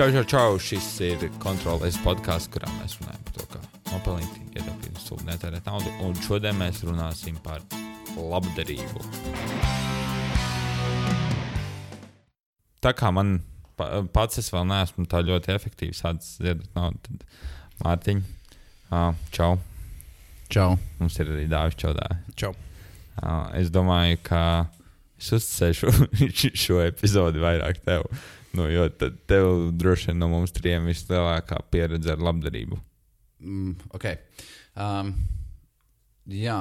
Čau, čau! Šis ir kontrolēs podkāsts, kurā mēs runājam par to, kā nopelnīt, ietaupīt, sūdzēt, netērēt naudu. Un šodien mēs runāsim par labdarību. Tā kā man pa, pats es vēl neesmu tā ļoti efektīvi sācis ziedot naudu, tad Mārtiņ, uh, čau! Čau! Mums ir arī dāvis čaudā. Čau! Uh, es domāju, ka es uzticēšu šo epizodi vairāk tev. Nu, jo tad tev droši vien no mums trijiem vislielākā pieredze ar labdarību. Mm, ok. Um, jā.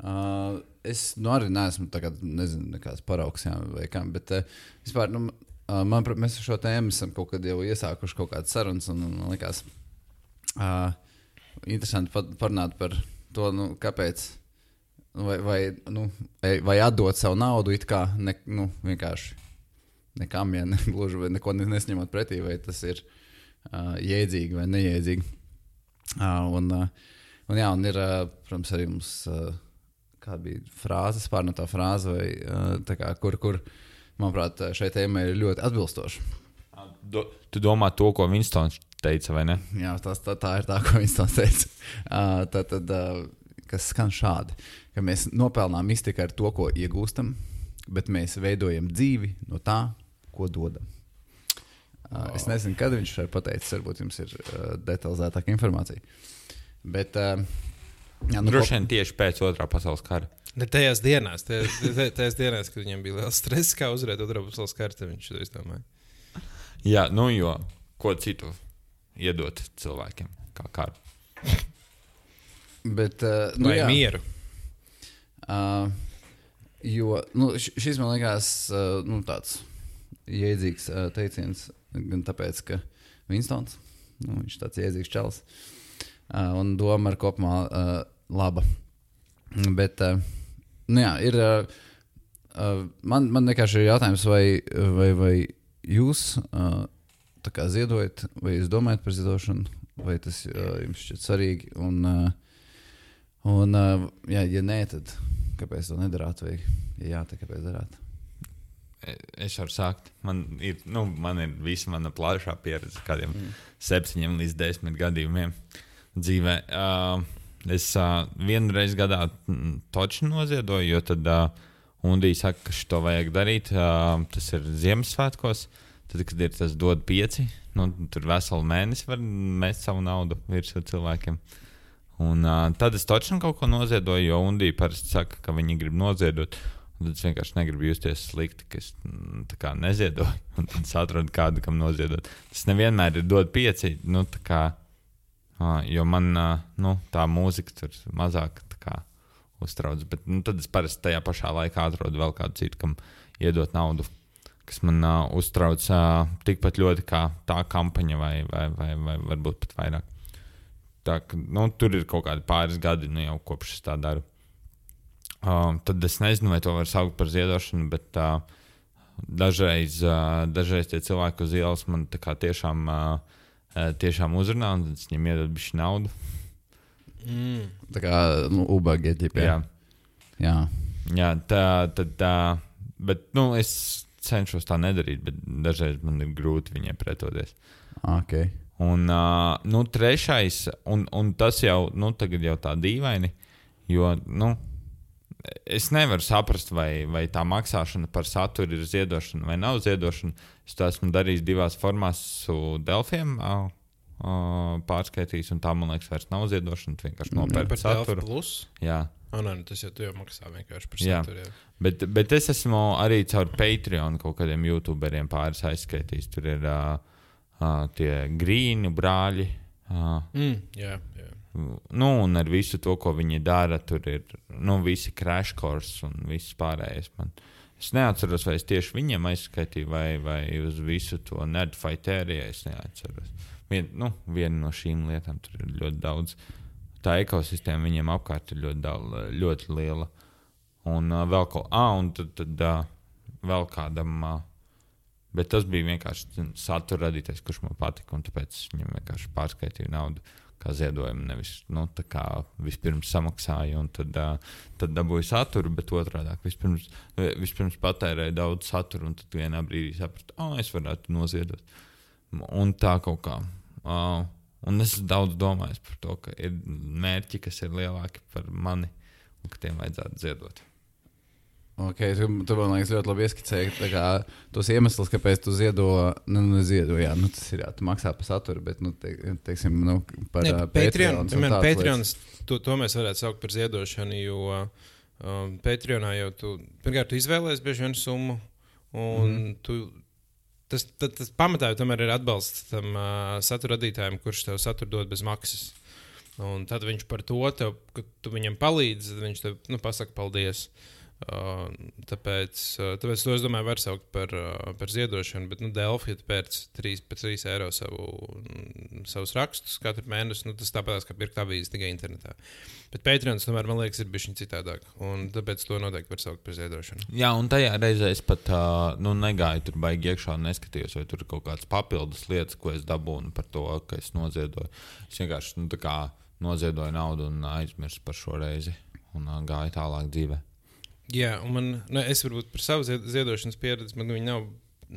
Uh, es nu, arī neesmu tagad, nezinu, kāds paraugs jā, vai kā, bet uh, vispār, nu, uh, man, mēs ar šo tēmu esam kaut kad jau iesākuši kaut kādas sarunas, un man liekas, uh, interesanti pat- parunāt par to, nu, kāpēc. Vai, vai, nu, vai atdot savu naudu, it kā ne, nu, vienkārši nekam, ja ne, gluži vai neko ne- nesņemot pretī, vai tas ir uh, jēdzīgi vai neiedzīgi. Uh, un, uh, un, jā, un ir, uh, protams, arī mums uh, kāda bija frāze, spārnotā frāze, vai, uh, kā, kur, kur, manuprāt, šai tēmai ir ļoti atbilstoša. Do, tu domā to, ko Vinstons teica, vai ne? Jā, tas, tā, tā ir tā, ko viņš teica. Uh, tā tad, uh, kas skan šādi, ka mēs nopelnām iztikai ar to, ko iegūstam, bet mēs veidojam dzīvi no tā, ko dodam. Uh, es nezinu, kad viņš to ir pateicis. Varbūt jums ir uh, detalizētāka informācija. Bet, uh, jā, Nu, Droši vien tieši pēc otrā pasaules kara. Ne tajās dienās, tajās, tajās- tajās dienās, kad viņam bija liels stress, kā uzvarēt otrā pasaules kārtā, viņš to izdomāja. Jā, nu, jo ko citu iedot cilvēkiem, kā kāru. bet, uh, Nu, Vai jā, mieru? Uh, jo nu, šis man liekas uh, nu, tāds jēdzīgs teiciens, gan tāpēc, ka Vinstons nu, viņš tāds jēdzīgs čels un doma ir kopumā laba. Bet, nu, jā, ir. Man, man vienkārši ir jautājums, vai, vai, vai jūs ziedojat, vai jūs domājat par ziedošanu, vai tas jums šķiet svarīgi. Un, Un, jā, ja nē, tad kāpēc to nedarāt? Vai, ja jā, tad kāpēc darāt? E- Es varu sākt. Man ir, nu, man ir visa mana plašā pieredze, kādiem mm. septiņiem līdz desmit gadījumiem dzīvē. Uh, es uh, vienu reizi gadā mm, toču noziedoju, jo tad uh, Undija saka, ka šo vajag darīt. Uh, tas ir Ziemassvētkos. Tad, kad ir tas dod pieci, nu, tur veselu mēnesi var mest savu naudu virsū cilvēkiem. Un, uh, tad es toču kaut ko noziedoju, jo Undija parasti saka, ka viņi grib noziedot. Tad es vienkārši negribu justies slikti, ka es mm, kā neziedoju. Un tad es atradu kādu, kam noziedot. Tas nevienmēr ir dot pieci. Nu, kā, jo man nu, tā mūzika tur mazāk kā uztrauc. Bet nu, tad es parasti tajā pašā laikā atrodu vēl kādu citu, kam iedot naudu. Kas man uh, uztrauc uh, tikpat ļoti kā tā kampaņa, vai, vai, vai, vai varbūt pat vairāk. Tā, nu, tur ir kaut kādi pāris gadi, nu, jau kopš es tā daru. Uh, tad es nezinu, vai to var saukt par ziedošanu, bet uh, dažreiz, uh, dažreiz tie cilvēki uz ielas man tā kā tiešām, uh, uh, tiešām uzrunā, un es viņiem iedodu bišķi naudu. Mm. Tā kā nu, ubagi, ja Jā, jā. jā tā tad. Tā, bet nu, es cenšos tā nedarīt, bet dažreiz man ir grūti viņiem pretoties. Okay. Un uh, nu, trešais, un, un tas jau, nu, tagad jau tā dīvaini, jo, nu, es nevaru saprast, vai, vai tā maksāšana par saturu ir ziedošana vai nav ziedošana. Es to esmu darījis divās formās, su Delfiem pārskaitījis, un tā, man liekas, vairs nav ziedošana. Tu vienkārši nopērci Par saturu. plus? Jā. Oh, nē, nu tas jau, jau maksā vienkārši par Jā. saturu. jā. Bet, bet es esmu arī caur Patreon kaut kādiem youtuberiem pāris aizskaitījis. Tur ir uh, uh, tie grīni brāļi. Uh, Mm, jā, jā. Nu, un ar visu to, ko viņi dara, tur ir nu, visi crash course un viss pārējais. Man. Es neatceros, vai es tieši viņiem aizskaitīju, vai, vai uz visu to nerdfightēriju. Es neatceros. Vien, nu, viena no šīm lietām tur ir ļoti daudz. Tā ekosistēma viņiem apkārt ir ļoti, daudz, ļoti liela. Un uh, vēl kaut kā, ah, un tad, tad uh, vēl kādam. Uh, Bet tas bija vienkārši satura radītājs, kurš man patika. un Tāpēc viņam vienkārši pārskaitīju naudu kā ziedojumu. Nevis nu, tā kā vispirms samaksāju, un tad, uh, tad dabūju saturu, bet otrādi - vispirms, eh, vispirms patērēju daudz satura, un tad vienā brīdī sapratu, ka oh, es varētu noziedot. Un tā kaut kā. Uh, un es daudz domāju par to, ka ir mērķi, kas ir lielāki par mani, un ka tiem vajadzētu ziedot. Okay, tu, tu man liekas, ļoti labi ieskicēji tos iemeslus, kāpēc tu ziedo. Nu, nu, ziedo jā, nu, tas ir jā, tu maksā par saturu, bet, nu, te, teiksim, nu, par Ne, uh, Patreon, Patreons to, to mēs varētu saukt par ziedošanu, jo um, Patreonā jau tu, pirmkārt, tu izvēlējies bieži vien summu, un mm. tu, tas, tas, tas pamatā jau tomēr ir atbalsts tam uh, satura radītājam, kurš tev saturu dod bez maksas. Un tad viņš par to, tev, ka tu viņam palīdzi, tad viņš tev nu, pasaka paldies. Uh, tāpēc, tāpēc to es domāju, var saukt par, par ziedošanu. Bet, nu, tu pērc 3, 3 eiro savu, savus rakstus katru mēnesi, nu, tas tāpat kā pirkt avīzi tikai internetā. Bet Patreons, tomēr, man liekas, ir bijis citādāk. Un tāpēc to noteikti var saukt par ziedošanu. Jā, un tajā reizē es pat nu, negāju tur baigi iekšā un neskatījos, vai tur ir kaut kādas papildus lietas, ko es dabūnu par to, ka es noziedoju. Es vienkārši nu, noziedoju naudu un aizmirsu par šo reizi un gāju tālāk dzīvē. Jā, un man, ne, es varbūt par savu zied- ziedošanas pieredzi, man viņa nav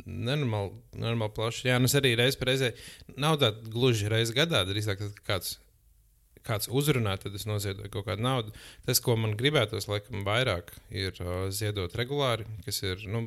nenormāli, nenormāli plaša. Jā, un es arī reiz reizē, nav tā gluži reizes gadā, drīzāk kad kāds. Kāds uzrunā, tad es noziedoju kaut kādu naudu. Tas, ko man gribētos, laikam, vairāk ir uh, ziedot regulāri, kas ir, nu,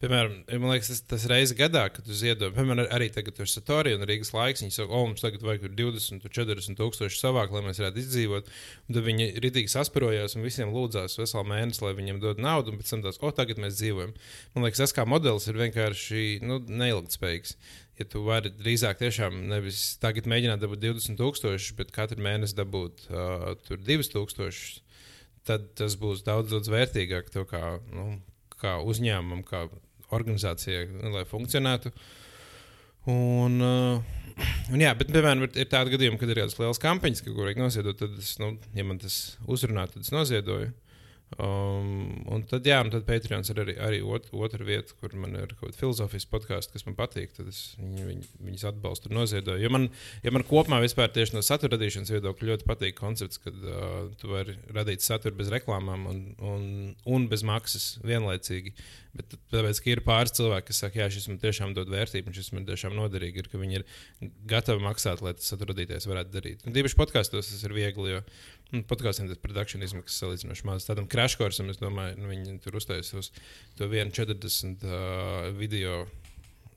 piemēram, man liekas, tas, tas reizes gadā, kad tu ziedo, piemēram, arī tagad tur ir Satori un Rīgas laiks. Viņi saka, o, mums tagad vajag tur 20, 40 tūkstoši savākt, lai mēs varētu izdzīvot. Un tad viņi ritīgi sasparojās un visiem lūdzās veselu mēnesi, lai viņiem dod naudu, un pēc tam tās, o, tagad mēs dzīvojam. Man liekas, tas kā modelis ir vienkārši nu, neilgtspējīgs. Ja tu vari drīzāk tiešām nevis tagad mēģināt dabūt 20,000, bet katru mēnesi dabūt uh, tur 2,000, tad tas būs daudz, daudz vērtīgāk tev kā, nu, kā uzņēmumam, kā organizācijai, nu, lai funkcionētu. Un, uh, un jā, bet, piemēram, ir, tādi gadījumi, kad ir kādas lielas kampaņas, ka, kur vajag noziedot, tad, es, nu, ja man tas uzrunā, tad es noziedoju. Um, un tad, jā, un tad Patreons ir arī, arī ot, otra vieta, kur man ir kaut kāda filozofijas podkāsts, kas man patīk. Tad es viņu, viņu, viņus atbalstu un noziedoju. Jo man, ja man kopumā vispār tieši no satura radīšanas viedokļa ļoti patīk koncepts, kad uh, tu vari radīt saturu bez reklāmām un, un, un bez maksas vienlaicīgi. Bet tāpēc, ir pāris cilvēki, kas saka, jā, šis man tiešām dod vērtību, un šis man tiešām noderīgi, ir, ka viņi ir gatavi maksāt, lai tas satura radītājs varētu darīt. Un Tieši podkāstos tas ir viegli, jo nu, podkāstiem tas produkcijas izmaksas salīdzinoši maz. Tādam crashkursam, es domāju, nu, viņi tur uztaisīs uz to 1,40 uh, video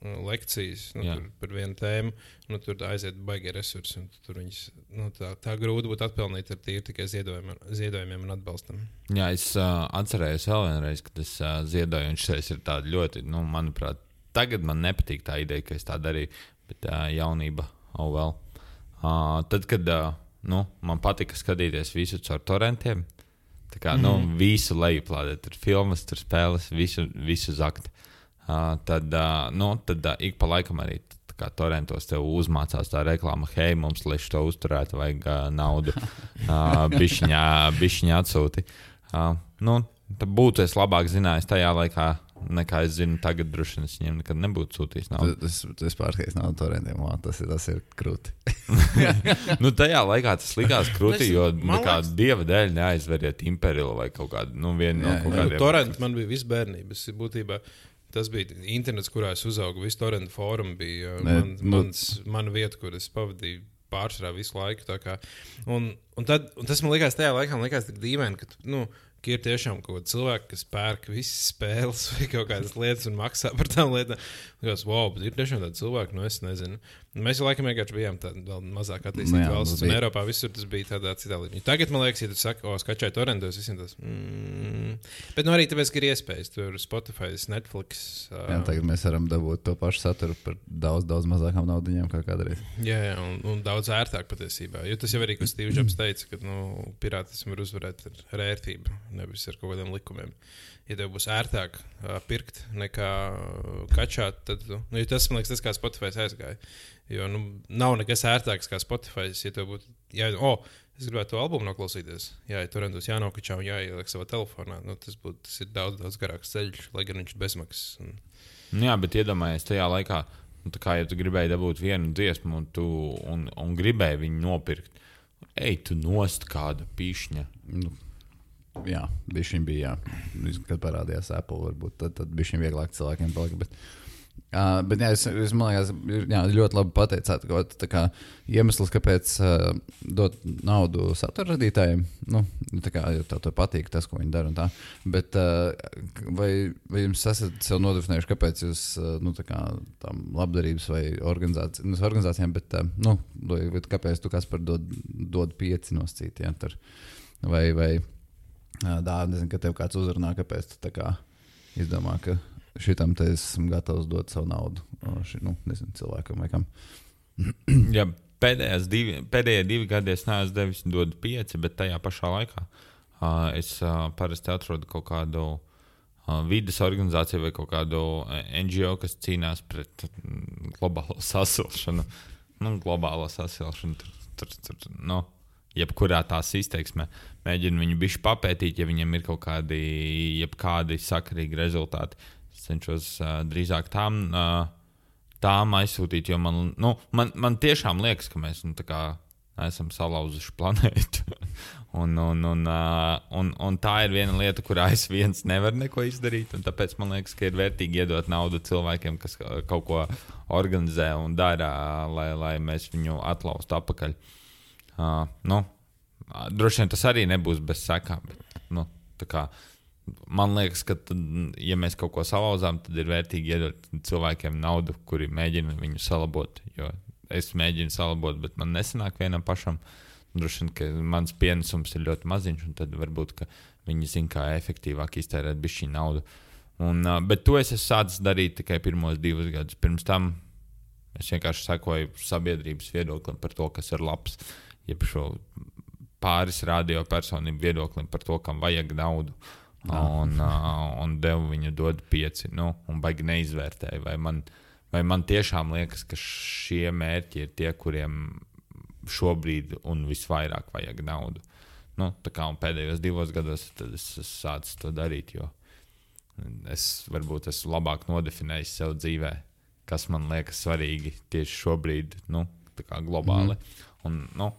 lekcijas nu, Jā. tur par vienu tēmu. Nu, tur aiziet baigi resursi. un Tur viņas, nu, tā, tā grūti būtu atpelnīt ar tīri tikai ziedojumiem, ziedojumiem un atbalstam. Jā, es uh, atcerējos vēl vienreiz, kad es uh, ziedoju, un šis ir tāds ļoti, nu, manuprāt, tagad man nepatīk tā ideja, ka es tā darīju, bet uh, jaunība, oh, vēl. Uh, tad, kad uh, nu, man patika skatīties visu caur torrentiem, tā kā, mm. nu, visu lejuplādēt, tur filmas, tur spēles, visu, visu zakt. Uh, tad, uh, nu, tad uh, ik pa laikam arī kā torrentos tev uzmācās tā reklāma, hei, mums, lai šo uzturētu, vajag uh, naudu, uh, bišķiņā, bišķiņā atsūti. Uh, nu, tad būtu es labāk zinājis tajā laikā, nekā es zinu tagad, droši vien es viņiem nekad nebūtu sūtījis naudu. Tas, tas pārkais nav torrentiem, vā, tas, ir- tas ir krūti. nu, tajā laikā tas likās krūti, jo nekā liekas- dieva dēļ neaizveriet imperilu vai kaut kādu, nu, vienu no kaut kādiem. Torrents man bija. Es Būtībā, tas bija internets, kurā es uzaugu. Visu torrentu fórumu bija uh, Nē, man, nu- mans, mana vieta, kur es pavadīju pārsvarā visu laiku. Un, un, tad, un tas man likās tajā laikā, man likās tik dīvaini, ka, nu, ka ir tiešām kaut kādi cilvēki, kas pērk visas spēles vai kaut kādas lietas un maksā par tām lietām. Likās, wow, bet ir tiešām tādi cilvēki, nu es nezinu. Mēs laikam vienkārši bijām vēl mazāk Nu attīstīti jā, valsts, mums un bija- Eiropā visur tas bija tādā citā līmenī. Tagad man liekas, ja tu saki, o, skačai torrentos, visiem tas. Mm, bet nu arī tāpēc, ka ir iespējas tur Spotify, Netflix. Uh, Jā, tagad mēs varam dabūt to pašu saturu par daudz, daudz mazākām naudaiņām kā kādreiz. Jā, jā un, un daudz ērtāk patiesībā. Jo tas jau arī, ko Steve Jobs teica, ka nu, pirātismu var uzvarēt ar, ar ērtību, nevis ar kaut kādiem likumiem. Ja tev būs ērtāk uh, pirkt nekā kačāt, tad nu, nu, ja tas man liekas, tas kā Spotify aizgāja. Jo nu, nav nekas ērtāks kā Spotify. Ja tev būtu, jā, oh, es gribētu to albumu noklausīties, jā, ja tur rendos jānokačā un jāieliek savā telefonā, nu, tas, būtu, tas ir daudz, daudz garāks ceļš, lai gan viņš ir bezmaksas. Un, Nu, jā, bet iedomājieties, tajā laikā, nu, tā kā ja tu gribēji dabūt vienu dziesmu, un, tu, un, un gribēji viņu nopirkt, ej, tu nost kādu pīšņu. Nu, jā, bija bija. Jā. Kad parādījās Apple, varbūt tad, tad bija šī vieglāk cilvēkiem palika. Bet, Uh, bet jā, es, es ir, jā, ļoti labi pateicāt, ka tā kā iemesls, kāpēc uh, dot naudu satura radītājiem, nu, tā kā jau tev patīk tas, ko viņi dara tā. Bet uh, vai, vai jums esat sev nodefinējuši, kāpēc jūs uh, nu, tā kā tam labdarības vai organizāci, nu, organizācijām, bet uh, nu, vai kāpēc tu kas par dod, dod pieci noscīt, ja, tur, vai, vai uh, dā, nezinu, ka tev kāds uzrunā, kāpēc tu tā kā izdomā, ka šitam te esmu gatavs dot savu naudu ši, nu, nezinu, cilvēkam vai kam. ja pēdējās divi, pēdējie divi gadi es neesmu devis dot pieci, bet tajā pašā laikā uh, es uh, parasti atrodu kaut kādu uh, vidas organizāciju vai kaut kādu NGO, kas cīnās pret globālo sasilšanu. Nu, globālo sasilšanu tur, tur, tur, nu, jebkurā tās izteiksmē. Mēģinu viņu bišķi papētīt, ja viņiem ir kaut kādi, jebkādi sakarīgi rezultāti. Uh, cenšos uh, drīzāk tām, uh, tām aizsūtīt, jo man, nu, man, man tiešām liekas, ka mēs nu, kā, esam salauzuši planētu. un, un, un, uh, un, un tā ir viena lieta, kurā es viens nevaru neko izdarīt. Tāpēc man liekas, ka ir vērtīgi iedot naudu cilvēkiem, kas kaut ko organizē un dara, lai, lai mēs viņu atlaustu atpakaļ. Uh, nu, droši vien tas arī nebūs bez sekām. Nu, kā, man liekas, ka, tad, ja mēs kaut ko salauzām, tad ir vērtīgi iedot cilvēkiem naudu, kuri mēģina viņu salabot. Jo es mēģinu salabot, bet man nesanāk vienam pašam. Droši vien, ka mans pienesums ir ļoti maziņš, un tad varbūt viņi zina, kā efektīvāk iztērēt šī naudu. Un, bet to es sācis darīt tikai pirmos divus gadus. Pirms tam es vienkārši sekoju sabiedrības viedoklim par to, kas ir labs. Jeb šo pāris radio personību viedoklim par to, kam vajag naudu. Un, un devu viņu dod pieci. Nu, un baigi neizvērtēju. Vai man, vai man tiešām liekas, ka šie mērķi ir tie, kuriem šobrīd un visvairāk vajag naudu. Nu, tā kā pēdējos divos gados es esmu sācis to darīt, jo es varbūt esmu labāk nodefinējis sev dzīvē, kas man liekas svarīgi tieši šobrīd, nu, globāli. Mm. Un, nu,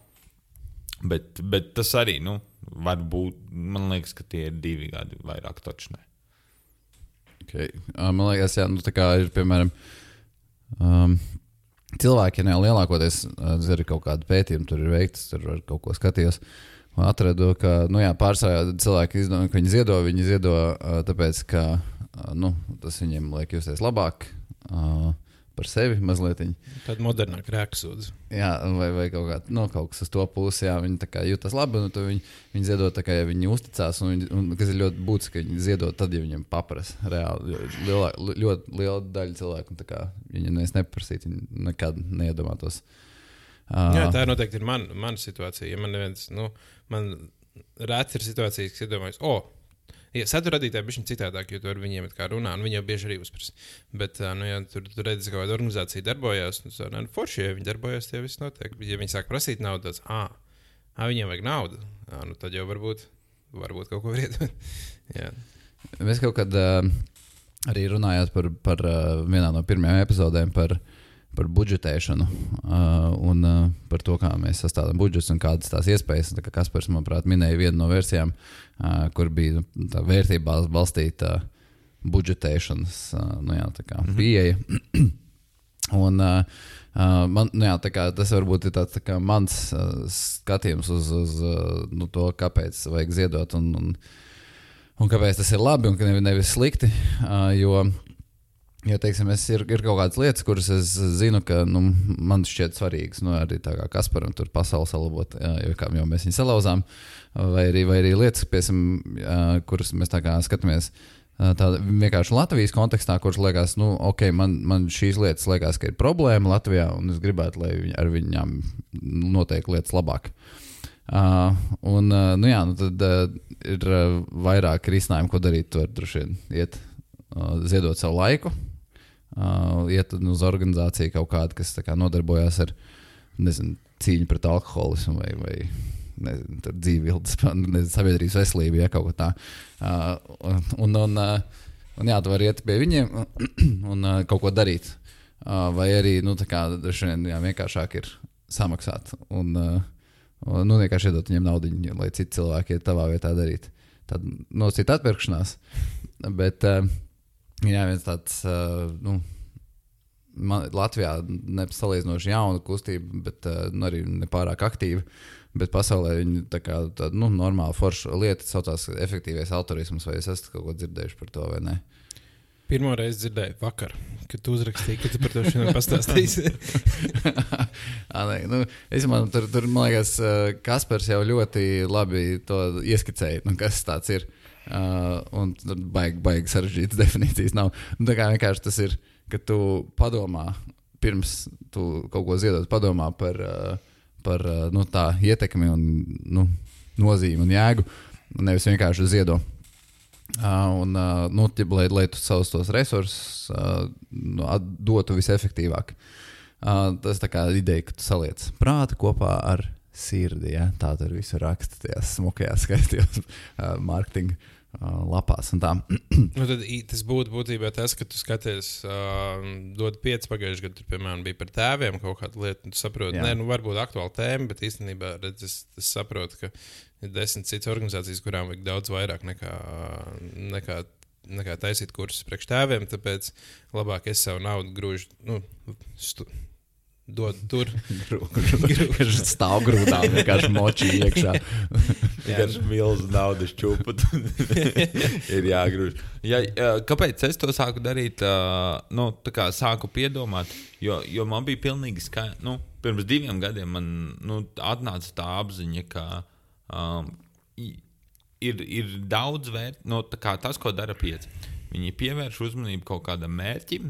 bet, bet tas arī, nu, varbūt man liekas, ka tie ir divi gadi, vairāk taču ne. Okay. Man liekas, jā, nu, tā kā ir piemēram. Um, Cilvēkiem jau lielākoties ir kaut kāda pētījuma, tur ir veikts, tur ir kaut ko skatījos. Un atradu, ka nu pārsvarā cilvēki izdomā, ka viņi ziedo, viņi ziedo tāpēc, ka nu, tas viņiem liek justies labāk. Uh, par sevi mazliet. Tāda modernāka rēksūdze. Jā, vai, vai kaut, kā, no, nu, kaut kas uz to pusi, jā, viņi jūtas labi. Nu, viņi, viņi ziedot tā, kā ja viņi uzticās, un, viņi, un kas ir ļoti būtiski, ka viņi ziedot tad, ja viņiem paprasa. Reāli lielā, ļoti liela daļa cilvēku, kā viņi nevis neprasītu, viņi nekad neiedomātos. Uh, jā, tā noteikti ir man, mana situācija. Ja man neviens, nu, man rēts ir situācijas, kas iedomājas, o, oh, Ja, satura radītāji bija citādāk, jo tur ar viņiem runā, un viņi jau bieži arī uzprasa. Bet, nu, ja tur, tur redzat, ka kāda organizācija darbojas, tad nu, nu, forši, ja viņi darbojas, tie viss notiek. Bet, ja viņi sāk prasīt naudu, tad, ah, viņiem vajag naudu, ah, nu, tad jau varbūt, varbūt kaut ko var iedot. Mēs kaut kad uh, arī runājām par, par uh, vienā no pirmajām epizodēm par uh, par budžetēšanu uh, un uh, par to, kā mēs sastādām budžetus un kādas tās iespējas. Tā kā Kaspars, manuprāt, minēja vienu no versijām, uh, kur bija tā vērtībās balstīta budžetēšanas uh, nu jā, kā, mm -hmm. pieeja. un, uh, Uh, man, nu jā, kā, tas varbūt ir tāds tā mans uh, skatījums uz, uz uh, nu, to, kāpēc vajag ziedot un, un, un kāpēc tas ir labi un nevis slikti. Uh, jo Ja teiksim, es ir, ir kaut kādas lietas, kuras es zinu, ka nu, man šķiet svarīgas, nu, arī tā kā Kasparam tur pasauli salabot, jo, kā, jo mēs viņu salauzām, vai arī, vai arī lietas, piesim, kuras mēs tā kā skatāmies. Tāda vienkārši Latvijas kontekstā, kurš liekas, nu, ok, man, man šīs lietas liekas, ka ir problēma Latvijā, un es gribētu, lai viņi, ar viņām notiek lietas labāk. Uh, un, uh, nu, jā, nu, tad uh, ir uh, vairāk risinājumu, ko darīt. Tur droši vien iet, uh, ziedot savu laiku, uh, iet uz organizāciju kaut kādu, kas kā, nodarbojas ar nezinu, cīņu pret alkoholismu vai, vai nezinu, dzīvi, ilgas sabiedrības veselību, ja kaut ko tādu. Uh, un, un, uh, un jā, tu vari iet pie viņiem un uh, kaut ko darīt. Uh, vai arī nu, kā, vien, jā, vienkāršāk ir samaksāt un, uh, un nu, vienkārši iedot viņiem naudu, lai citi cilvēki iet tavā vietā darīt. Tad nosīt atpirkšanās. Bet, uh, Jā, viens tāds uh, nu, man, Latvijā nesalīdzinoši jauna kustība, bet uh, nu, arī nepārāk aktīva. Bet pasaulē viņi tā kā tāda nu, normāla forša lieta saucās efektīvais autorisms. Vai es esmu kaut ko dzirdējuši par to vai ne? Pirmo reizi dzirdēju vakar, kad tu uzrakstīji, ka tu par to šodien pastāstīsi. Nu, es man, tur, tur, man liekas, uh, Kaspars jau ļoti labi to ieskicēja, nu, kas tas ir. Uh, un tur baigi, baigi sarežģītas definīcijas nav. Nu, tā kā vienkārši tas ir, ka tu padomā, pirms tu kaut ko ziedot, padomā par, uh, par uh, nu, tā ietekmi un nu, nozīmi un jēgu. un Nevis vienkārši ziedo. Uh, un, uh, nu, tib, lai, lai tu savus tos resursus uh, nu, dotu visefektīvāk. Uh, tas tā kā ideja, ka tu saliec prātu kopā ar sirdi. Ja? Tā tur viss raksta tajās smukajās, skaistajās uh, mārketinga lapās. nu, tad tas būtu būtībā tas, ka tu skaties, uh, dod pieci pagājušajā gadā, tur, piemēram, bija par tēviem kaut kāda lieta. un Tu saproti, nē, nu, varbūt aktuāla tēma, bet īstenībā redz, es, es saprotu, ka ir desmit citas organizācijas, kurām vajag daudz vairāk nekā, nekā, nekā taisīt kursus priekš tēviem. Tāpēc labāk es savu naudu grūžu. Nu, stu, Dod tur. Viņš stāv grūtā, vienkārši močī iekšā. Vienkārši milzu naudas čūpu. ir jāgrūž. Ja, kāpēc es to sāku darīt? Nu, tā kā sāku piedomāt, jo, jo man bija pilnīgi skaidrs. Nu, pirms diviem gadiem man nu, atnāca tā apziņa, ka um, ir, ir daudz vērtību. Nu, tā kā tas, ko dara pieci. Viņi pievērš uzmanību kaut kādam mērķim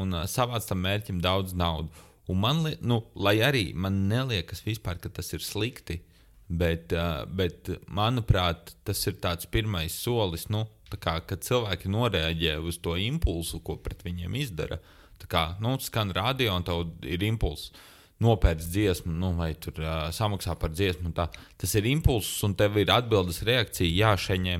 un uh, savāc tam mērķim daudz naudas. Un man, li, nu, lai arī man neliekas vispār, ka tas ir slikti, bet, bet manuprāt, tas ir tāds pirmais solis, nu, tā kā, kad cilvēki noreaģē uz to impulsu, ko pret viņiem izdara. Tā kā nu, skan radio un tev ir impulss. Nopērts dziesmu, nu, vai tur uh, samaksā par dziesmu. Tas ir impulss, un tev ir atbildes reakcija, jāšeņē.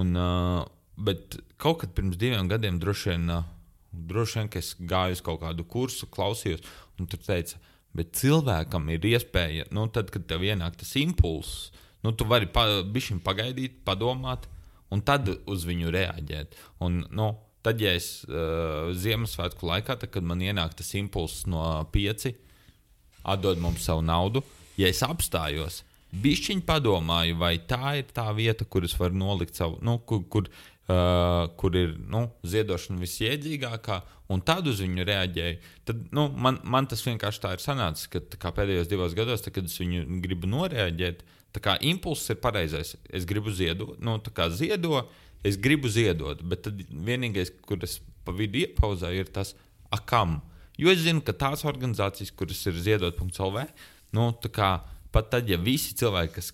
Un, uh, bet kaut kad pirms diviem gadiem droši vien, uh, droši vien ka es gāju uz kaut kādu kursu, klausījos, un tur teica, bet cilvēkam ir iespēja, nu, tad, kad tev ienāk tas impulss, nu, tu vari pa, bišķiņ pagaidīt, padomāt, un tad uz viņu reaģēt. Un, nu, tad, ja es uh, Ziemassvētku laikā, tad, kad man ienāk tas impulss no pieci, atdod mums savu naudu, ja es apstājos, bišķiņ padomāju, vai tā ir tā vieta, kur es varu nolikt savu, nu, kur, kur, uh, kur ir nu, ziedošana visjēdzīgākā, un tad uz viņu reaģēju. Tad, nu, man, man tas vienkārši tā ir sanācis, ka kā pēdējos divos gados, tad, kad es viņu gribu noreaģēt, kā impulss ir pareizais. Es gribu ziedot, nu, kā ziedo, es gribu ziedot, bet tad vienīgais, kur es pa vidu iepauzēju, ir tas, a kam? Jo es zinu, ka tās organizācijas, kuras ir ziedot.lv, nu, kā pat tad, ja visi cilvēki, kas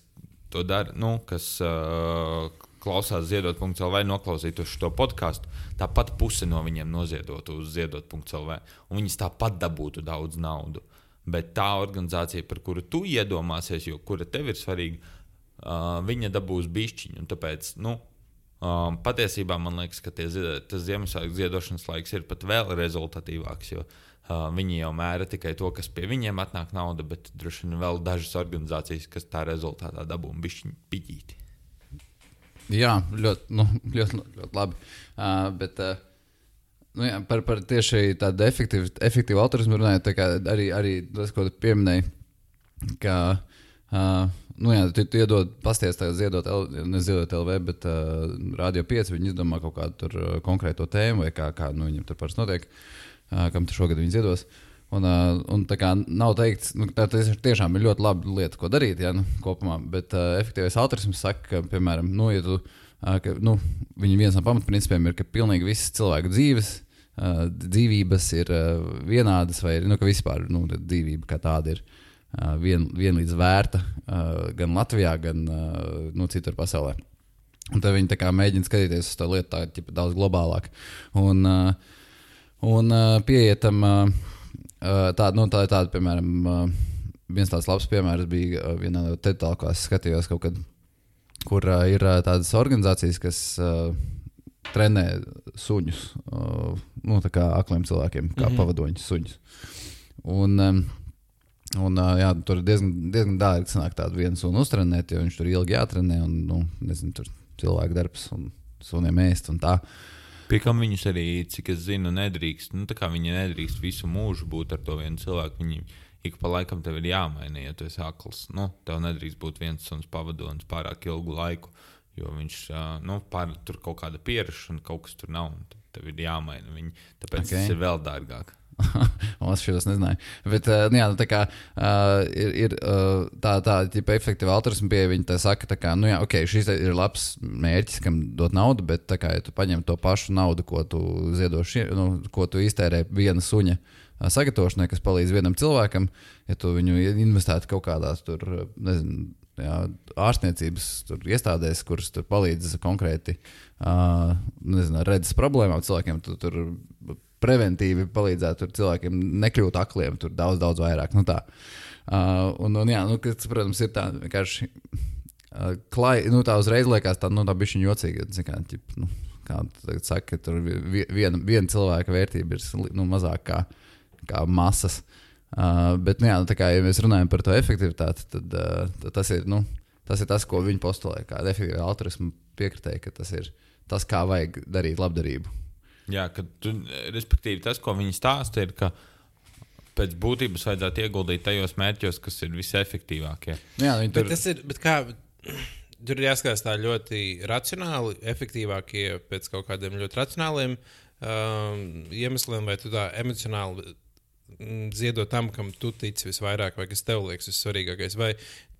to dara, nu, kas uh, klausās ziedot.lv, noklausītos šo podkāstu, tāpat puse no viņiem noziedotu uz ziedot.lv, un viņas tāpat dabūtu daudz naudu. Bet tā organizācija, par kuru tu iedomāsies, jo kura tev ir svarīga, uh, viņa dabūs bišķiņu. Tāpēc, nu, um, patiesībā man liekas, ka tie, tas Ziemassvētku ziedošanas laiks ir pat vēl rezultatīvāks. Jo, uh, viņi jau mēra tikai to, kas pie viņiem atnāk nauda, bet droši vien vēl dažas organizācijas, kas tā rezultātā dabūna bišķiņu piķīti. Jā, ļoti, nu, ļoti, ļoti labi. Uh, bet, uh, nu, jā, par, par tieši tādu efektīvu, efektīvu autorismu runājot, arī, arī tas, ko pieminēji, ka, uh, nu, jā, tu, tu iedod, pasties tagad ziedot, neziedot LV, bet uh, Radio 5, viņi izdomā kaut kādu uh, konkrēto tēmu, vai kā, kā nu, viņam tur parasti notiek, uh, kam tur šogad viņi ziedos. Un, uh, un tā kā nav teikts, nu, tā tiešām ir ļoti laba lieta, ko darīt, ja, nu, kopumā. Bet uh, efektīvais autorisms saka, ka, piemēram, nu, ja tu, uh, ka, nu, viens no pamatprincipiem ir, ka pilnīgi visas cilvēku dzīves, uh, dzīvības ir uh, vienādas, vai nu, ka vispār nu, dzīvība kā tāda ir uh, vien, vienlīdz vērta uh, gan Latvijā, gan uh, nu, citur pasaulē. Un tad viņi mēģina skatīties uz to lietu tā, ķipa, daudz globālāk. Un, uh, un uh, pieietam. Uh, Tāda, nu, tā ir tāda, piemēram, uh, viens tāds labs piemērs bija uh, vienā no TED-talkās, ko es skatījos kaut kad, kur uh, ir uh, tādas organizācijas, kas uh, trenē suņus, uh, nu, tā kā akliem cilvēkiem, kā mm. -hmm. pavadoņus suņus. Un, un uh, jā, tur ir diezgan, diezgan dārgi sanāk tādu vienu sunu uztrenēt, jo viņš tur ilgi jātrenē un, nu, nezinu, tur cilvēku darbs un suniem ēst un tā. Pie kam viņus arī, cik es zinu, nedrīkst. Nu, viņi nedrīkst visu mūžu būt ar to vienu cilvēku. Viņi ik pa laikam tev ir jāmaina, ja tu esi akls. Nu, tev nedrīkst būt viens suns pavadonis pārāk ilgu laiku, jo viņš nu, pār, tur kaut kāda pierašana, kaut kas tur nav. un Tev ir jāmaina viņi. Tāpēc okay. Ok. tas ir vēl dārgāk. Es šos nezināju. Bet, uh, nu, jā, nu, tā kā uh, ir, ir uh, tā, tā tipa efektīva altruisma pieeja, viņi tā saka, tā kā, nu, jā, ok, šis ir labs mērķis, kam dot naudu, bet, tā kā, ja tu paņem to pašu naudu, ko tu ziedo, šie, nu, ko tu iztērē viena suņa sagatavošanai, kas palīdz vienam cilvēkam, ja tu viņu investētu kaut kādās tur, nezinu, jā, ārstniecības tur, iestādēs, kuras palīdz konkrēti uh, nezinu, redzes problēmām cilvēkiem, tu tur preventīvi palīdzētu cilvēkiem nekļūt akliem, tur daudz, daudz vairāk. Nu, tā. uh, un, un, jā, nu, kas, protams, ir tā vienkārši. Uh, klai, nu, tā uzreiz liekas, tā, nu, tā bija viņa jocīga. Kā, ķip, nu, kā tagad saka, ka tur vi- viena, viena cilvēka vērtība ir nu, mazāk kā, kā masas. Uh, bet, nu, jā, nu, kā ja mēs runājam par to efektivitāti, tad, uh, tad tas, ir, nu, tas ir tas, ko viņi postulē. Kā efektīva altruisma piekritēja, ka tas ir tas, kā vajag darīt labdarību. Jā, ka tu, respektīvi, tas, ko viņi stāsta, ir, ka pēc būtības vajadzētu ieguldīt tajos mērķos, kas ir visefektīvākie. Jā, viņi Bet tur tas ir, bet kā, tur ir jāskatās tā ļoti racionāli, efektīvākie pēc kaut kādiem ļoti racionāliem um, iemesliem, vai tu tā emocionāli mm, ziedot tam, kam tu tici visvairāk, vai kas tev liekas vissvarīgākais. Vai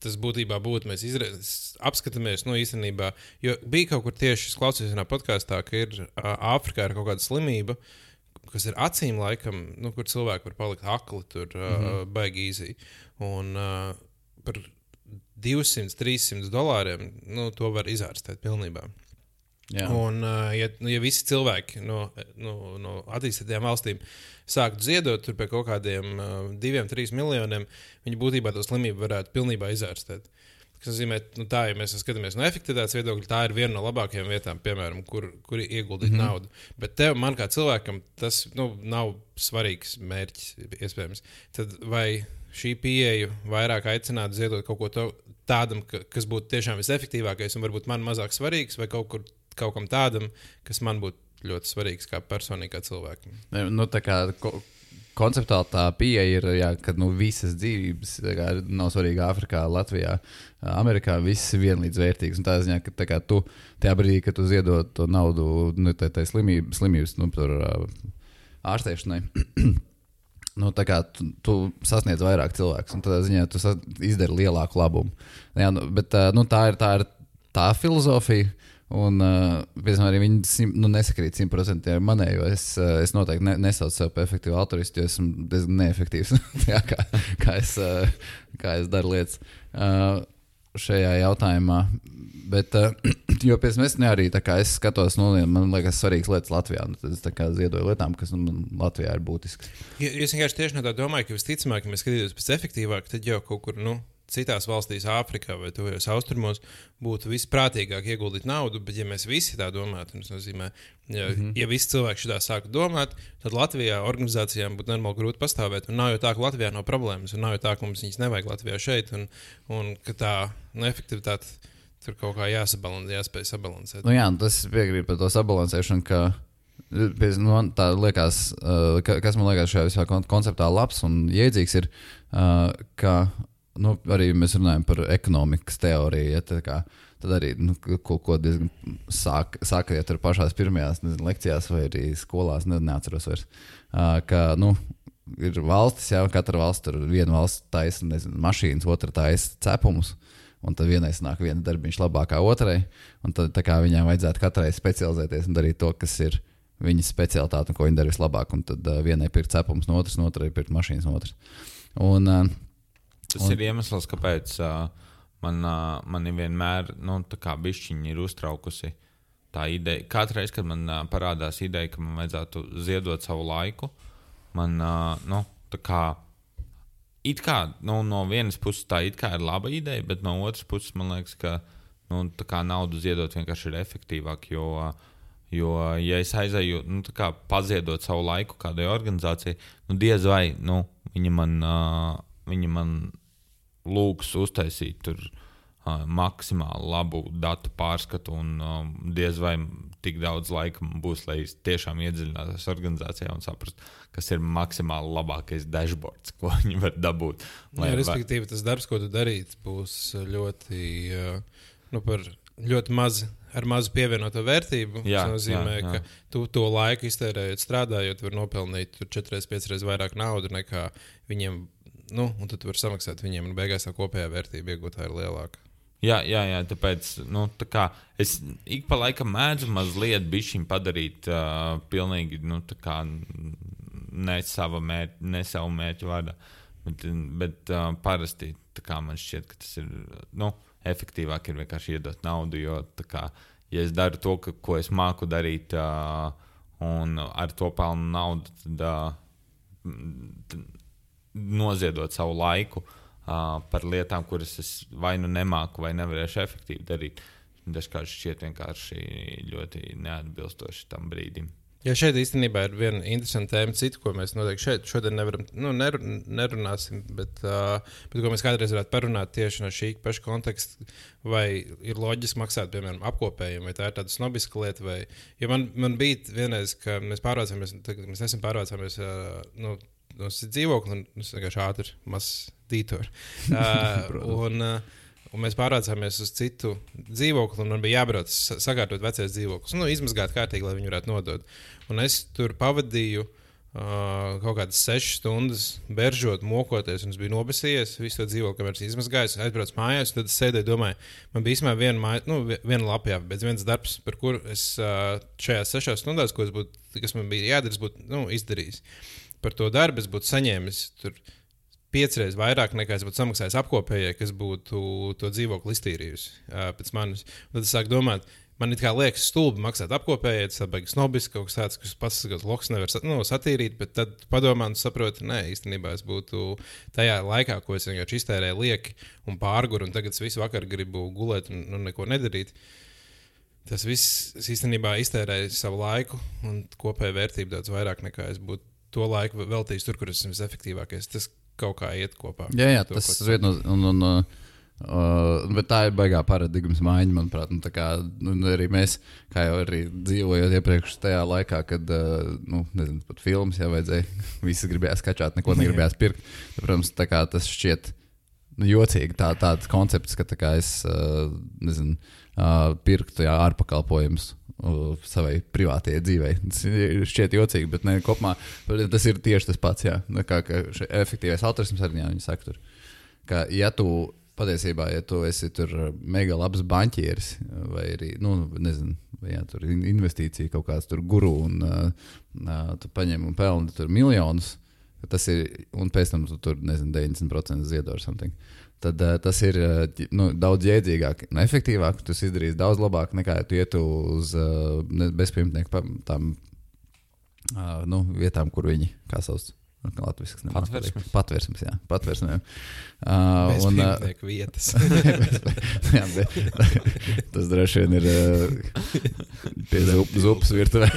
tas būtībā būtu, mēs izre... apskatāmies, no īstenībā, jo bija kaut kur tieši, es klausījos vienā podkāstā, ka ir Āfrikā ir kaut kāda slimība, kas ir acīm laikam, nu, kur cilvēki var palikt akli, tur mm -hmm. uh, baigi īzī. Un uh, par 200, 300 dolāriem nu, to var izārstēt pilnībā. Jā. Un, uh, ja, nu, ja visi cilvēki no, no, no attīstītām valstīm sāktu ziedot tur pie kaut kādiem uh, diviem, trīs miljoniem, viņi būtībā to slimību varētu pilnībā izārstēt. Tas nozīmē, nu, tā, ja mēs skatāmies no efektivitātes viedokļa, tā ir viena no labākajām vietām, piemēram, kur, kur ieguldīt mm -hmm. naudu. Bet tev, man kā cilvēkam, tas nu, nav svarīgs mērķis, iespējams. Tad vai šī pieeja vairāk aicinātu ziedot kaut ko to, tādam, ka, kas būtu tiešām visefektīvākais un varbūt man mazāk svarīgs, vai kaut, kur, kaut kam tādam, kas man būtu ļoti svarīgs kā personīgam cilvēkam? Nu, tā kā ko, konceptuāli tā pieeja ir, jā, ka nu, visas dzīvības kā, nav svarīga Āfrikā, Latvijā, Amerikā. Viss ir vienlīdz vērtīgs. Tā ziņā, ka tā kā, tu tajā brīdī, kad tu ziedot to naudu nu, tai, tai slimību, slimības nu, tur, ārstēšanai. Nu, tā kā tu, tu sasniedz vairāk cilvēku, un tādā ziņā tu izdari lielāku labumu. Jā, nu, bet nu, tā ir tā, ir tā filozofija. Un, uh, arī viņi sim, nu, nesakrīt simtprocentīgi ar manējo. Es, uh, es noteikti ne, nesaucu sevi par efektīvu autoristu, jo esmu diezgan neefektīvs. Jā, kā, kā, es, uh, kā es daru lietas uh, šajā jautājumā. Bet, uh, jo pēc tam es arī es skatos, nu, man liekas, svarīgas lietas Latvijā. Nu, tad es ziedoju lietām, kas nu, man Latvijā ir būtiskas. Ja, es vienkārši tieši no tā domāju, ka visticamāk, ja mēs skatītos pēc efektīvāk, tad jau kaut kur nu, citās valstīs, Āfrikā vai tuvajos austrumos, būtu visprātīgāk ieguldīt naudu. Bet, ja mēs visi tā domātu, tas nozīmē, ja, mm -hmm. ja visi cilvēki šādā sāktu domāt, tad Latvijā organizācijām būtu normāli grūti pastāvēt. Un nav jau tā, ka Latvijā nav problēmas, un nav jau tā, ka mums viņas nevajag Latvijā šeit, un, un ka tā nu, efektivitāte tur kaut kā jāsabalansē, jāspēj sabalansēt. Nu, jā, tas piekrīt par to sabalansēšanu. Ka... Nu, man tā liekas, uh, ka, kas man liekas šajā visā kon- konceptā labs un jēdzīgs, ir, uh, ka nu, arī mēs runājam par ekonomikas teoriju. Ja, tā kā, tad arī nu, ko, ko diezgan sāk, sākot ar pašās pirmajās nezinu, lekcijās vai arī skolās, ne, neatceros vairs. Uh, ka, nu, ir valstis, jau katra valsts tur viena valsts taisa nezinu, mašīnas, otra taisa cepumus. Un tad vienai nāk viena darbiņš labāk kā otrai. Un tad viņai vajadzētu katrai specializēties un darīt to, kas ir viņas specialitāte un ko viņa dara vislabāk. Un tad uh, vienai pirkt cepumus no otras, un otrai pirkt mašīnas no otras. Un, uh, Tas Un- ir iemesls, kāpēc uh, man, uh, man vienmēr nu, ir uztraukusi tā ideja. Katru reizi, kad man uh, parādās ideja, ka man vajadzētu ziedot savu laiku, man uh, nu, tā kā. It kā nu, no vienas puses tā ir laba ideja, bet no otras puses man liekas, ka nu, tā kā naudu ziedot vienkārši ir efektīvāk. Jo, uh, jo ja es aizēju nu, tā kā paziedot savu laiku kādai organizācijai, nu, diez vai nu, viņi man. Uh, Viņi man lūgs uztaisīt tur uh, maksimāli labu datu pārskatu, un uh, diez vai tik daudz laika būs, lai tiešām iedziļinātos organizācijā un saprastu, kas ir maksimāli labākais dashboards, ko viņi var dabūt. Lai, Jā, respektīvi, tas darbs, ko tu darīsi, būs ļoti, nu, ļoti maz. Ar mazu pievienoto vērtību. Jā, tas nozīmē, jā, jā. ka tu to laiku iztērējot, strādājot, var nopelnīt 4-5 reizes vairāk naudas nekā viņiem. Nu, un tad tu vari samaksāt viņiem, un beigās tā kopējā vērtība iegūtā ir lielāka. Jā, jā, jā tāpēc nu, tā kā, es ik pa laikam mēdzu mazliet padarīt uh, pilnīgi nu, kā, ne, sava mēr, ne savu mērķu vārdā. Bet, bet uh, parasti kā, man šķiet, ka tas ir nu, efektīvāk ir vienkārši iedot naudu. Jo, kā, ja es daru to, ka, ko es māku darīt, uh, un ar to pelnu naudu, tad, uh, tad noziedot savu laiku. Uh, par lietām, kuras es vai nu nemāku, vai nevarēšu efektīvi darīt. Dažkārt šķiet vienkārši ļoti neatbilstoši tam brīdim. Jā, šeit īstenībā ir viena interesanta tēma, citu, ko mēs noteikti šeit šodien nevaram, nu, nerunāsim, bet, uh, bet ko mēs kādreiz varētu parunāt tieši no šī paša konteksta. Vai ir loģiski maksāt, piemēram, apkopējiem, vai tā ir tāda snobiska lieta. Vai, jo man, man bija vienreiz, ka mēs pārvācāmies, mēs nesen pārvācāmies uh, no, no dzīvokļa, un es vienkārši ātri mazs dītoru. Uh, un, uh, un mēs pārvācāmies uz citu dzīvokli, un man bija jābrauc sakārtot vecais dzīvoklis, nu, izmazgāt kārtīgi, lai viņu varētu nodot. Un es tur pavadīju. Uh, kaut kādas sešas stundas beržot, mokoties, un es biju nobesījies. Visu to dzīvokli, kamēr es izmazgāju, aizbraucu mājās. Tad es sēdēju, domāju, man bija īstenībā viena, māja, nu, viena lapā, bet viens darbs, par kuru es uh, šajās sešās stundās, būtu, kas man bija jādara, būtu nu, izdarījis. Par to darbu es būtu saņēmis piecreiz vairāk nekā es būtu samaksājis apkopējai, kas būtu to dzīvokli iztīrījusi pēc manis. Tad es sāku domāt, man liekas stulbi maksāt apkopējai, tas beigas snobis, kaut kas tāds, kas pats sakas loks nevar nu, satīrīt, bet tad padomā un saproti, nē, īstenībā es būtu tajā laikā, ko es vienkārši iztērēju lieki un pārguru, un tagad es visu vakaru gribu gulēt un, un neko nedarīt. Tas viss īstenībā iztērēja savu laiku un kopēju vērtību daudz vairāk nekā es būtu to laiku veltījis tur, kur es esmu visefektīvākais. Tas kaut kā iet kopā. Jā, jā to, tas ir viens no. Un, un, uh, Uh, bet tā ir baigā paradigmas maiņa, manuprāt. Nu, kā, nu, arī mēs, kā jau arī dzīvojot iepriekš tajā laikā, kad, uh, nu, nezinu, pat filmas jau vajadzēja, visi gribēja skačāt, neko negribējās pirkt. Protams, kā, tas šķiet nu, jocīgi, tā, tāds koncepts, ka kā, es, uh, nezinu, uh, pirktu jā, ārpakalpojumus savai privātajai dzīvei. Tas šķiet jocīgi, bet ne, kopumā tas ir tieši tas pats. Jā, nu, kā, kā efektīvais altruisms arī jā, viņi saka, tur, ka ja tu patiesībā, ja tu esi tur mega labs banķieris vai arī, nu, nezinu, vai jā, tur investīcija kaut kāds tur guru un uh, uh, tu paņem un pelni tur miljonus, tas ir, un pēc tam tu tur, nezinu, 90% ziedo ar something. Uh, tad uh, tas ir uh, nu, daudz jēdzīgāk un efektīvāk. Tas izdarīs daudz labāk nekā ja tu ietu uz uh, bezpajumtnieku tām uh, nu, vietām, kur viņi, kā sauc, Latvijas patvērsmes. Patvērsmes, jā, patvērsmēm. Uh, un uh, vietas. jā, bet, tas droši vien ir uh, pie zupas virtuvē.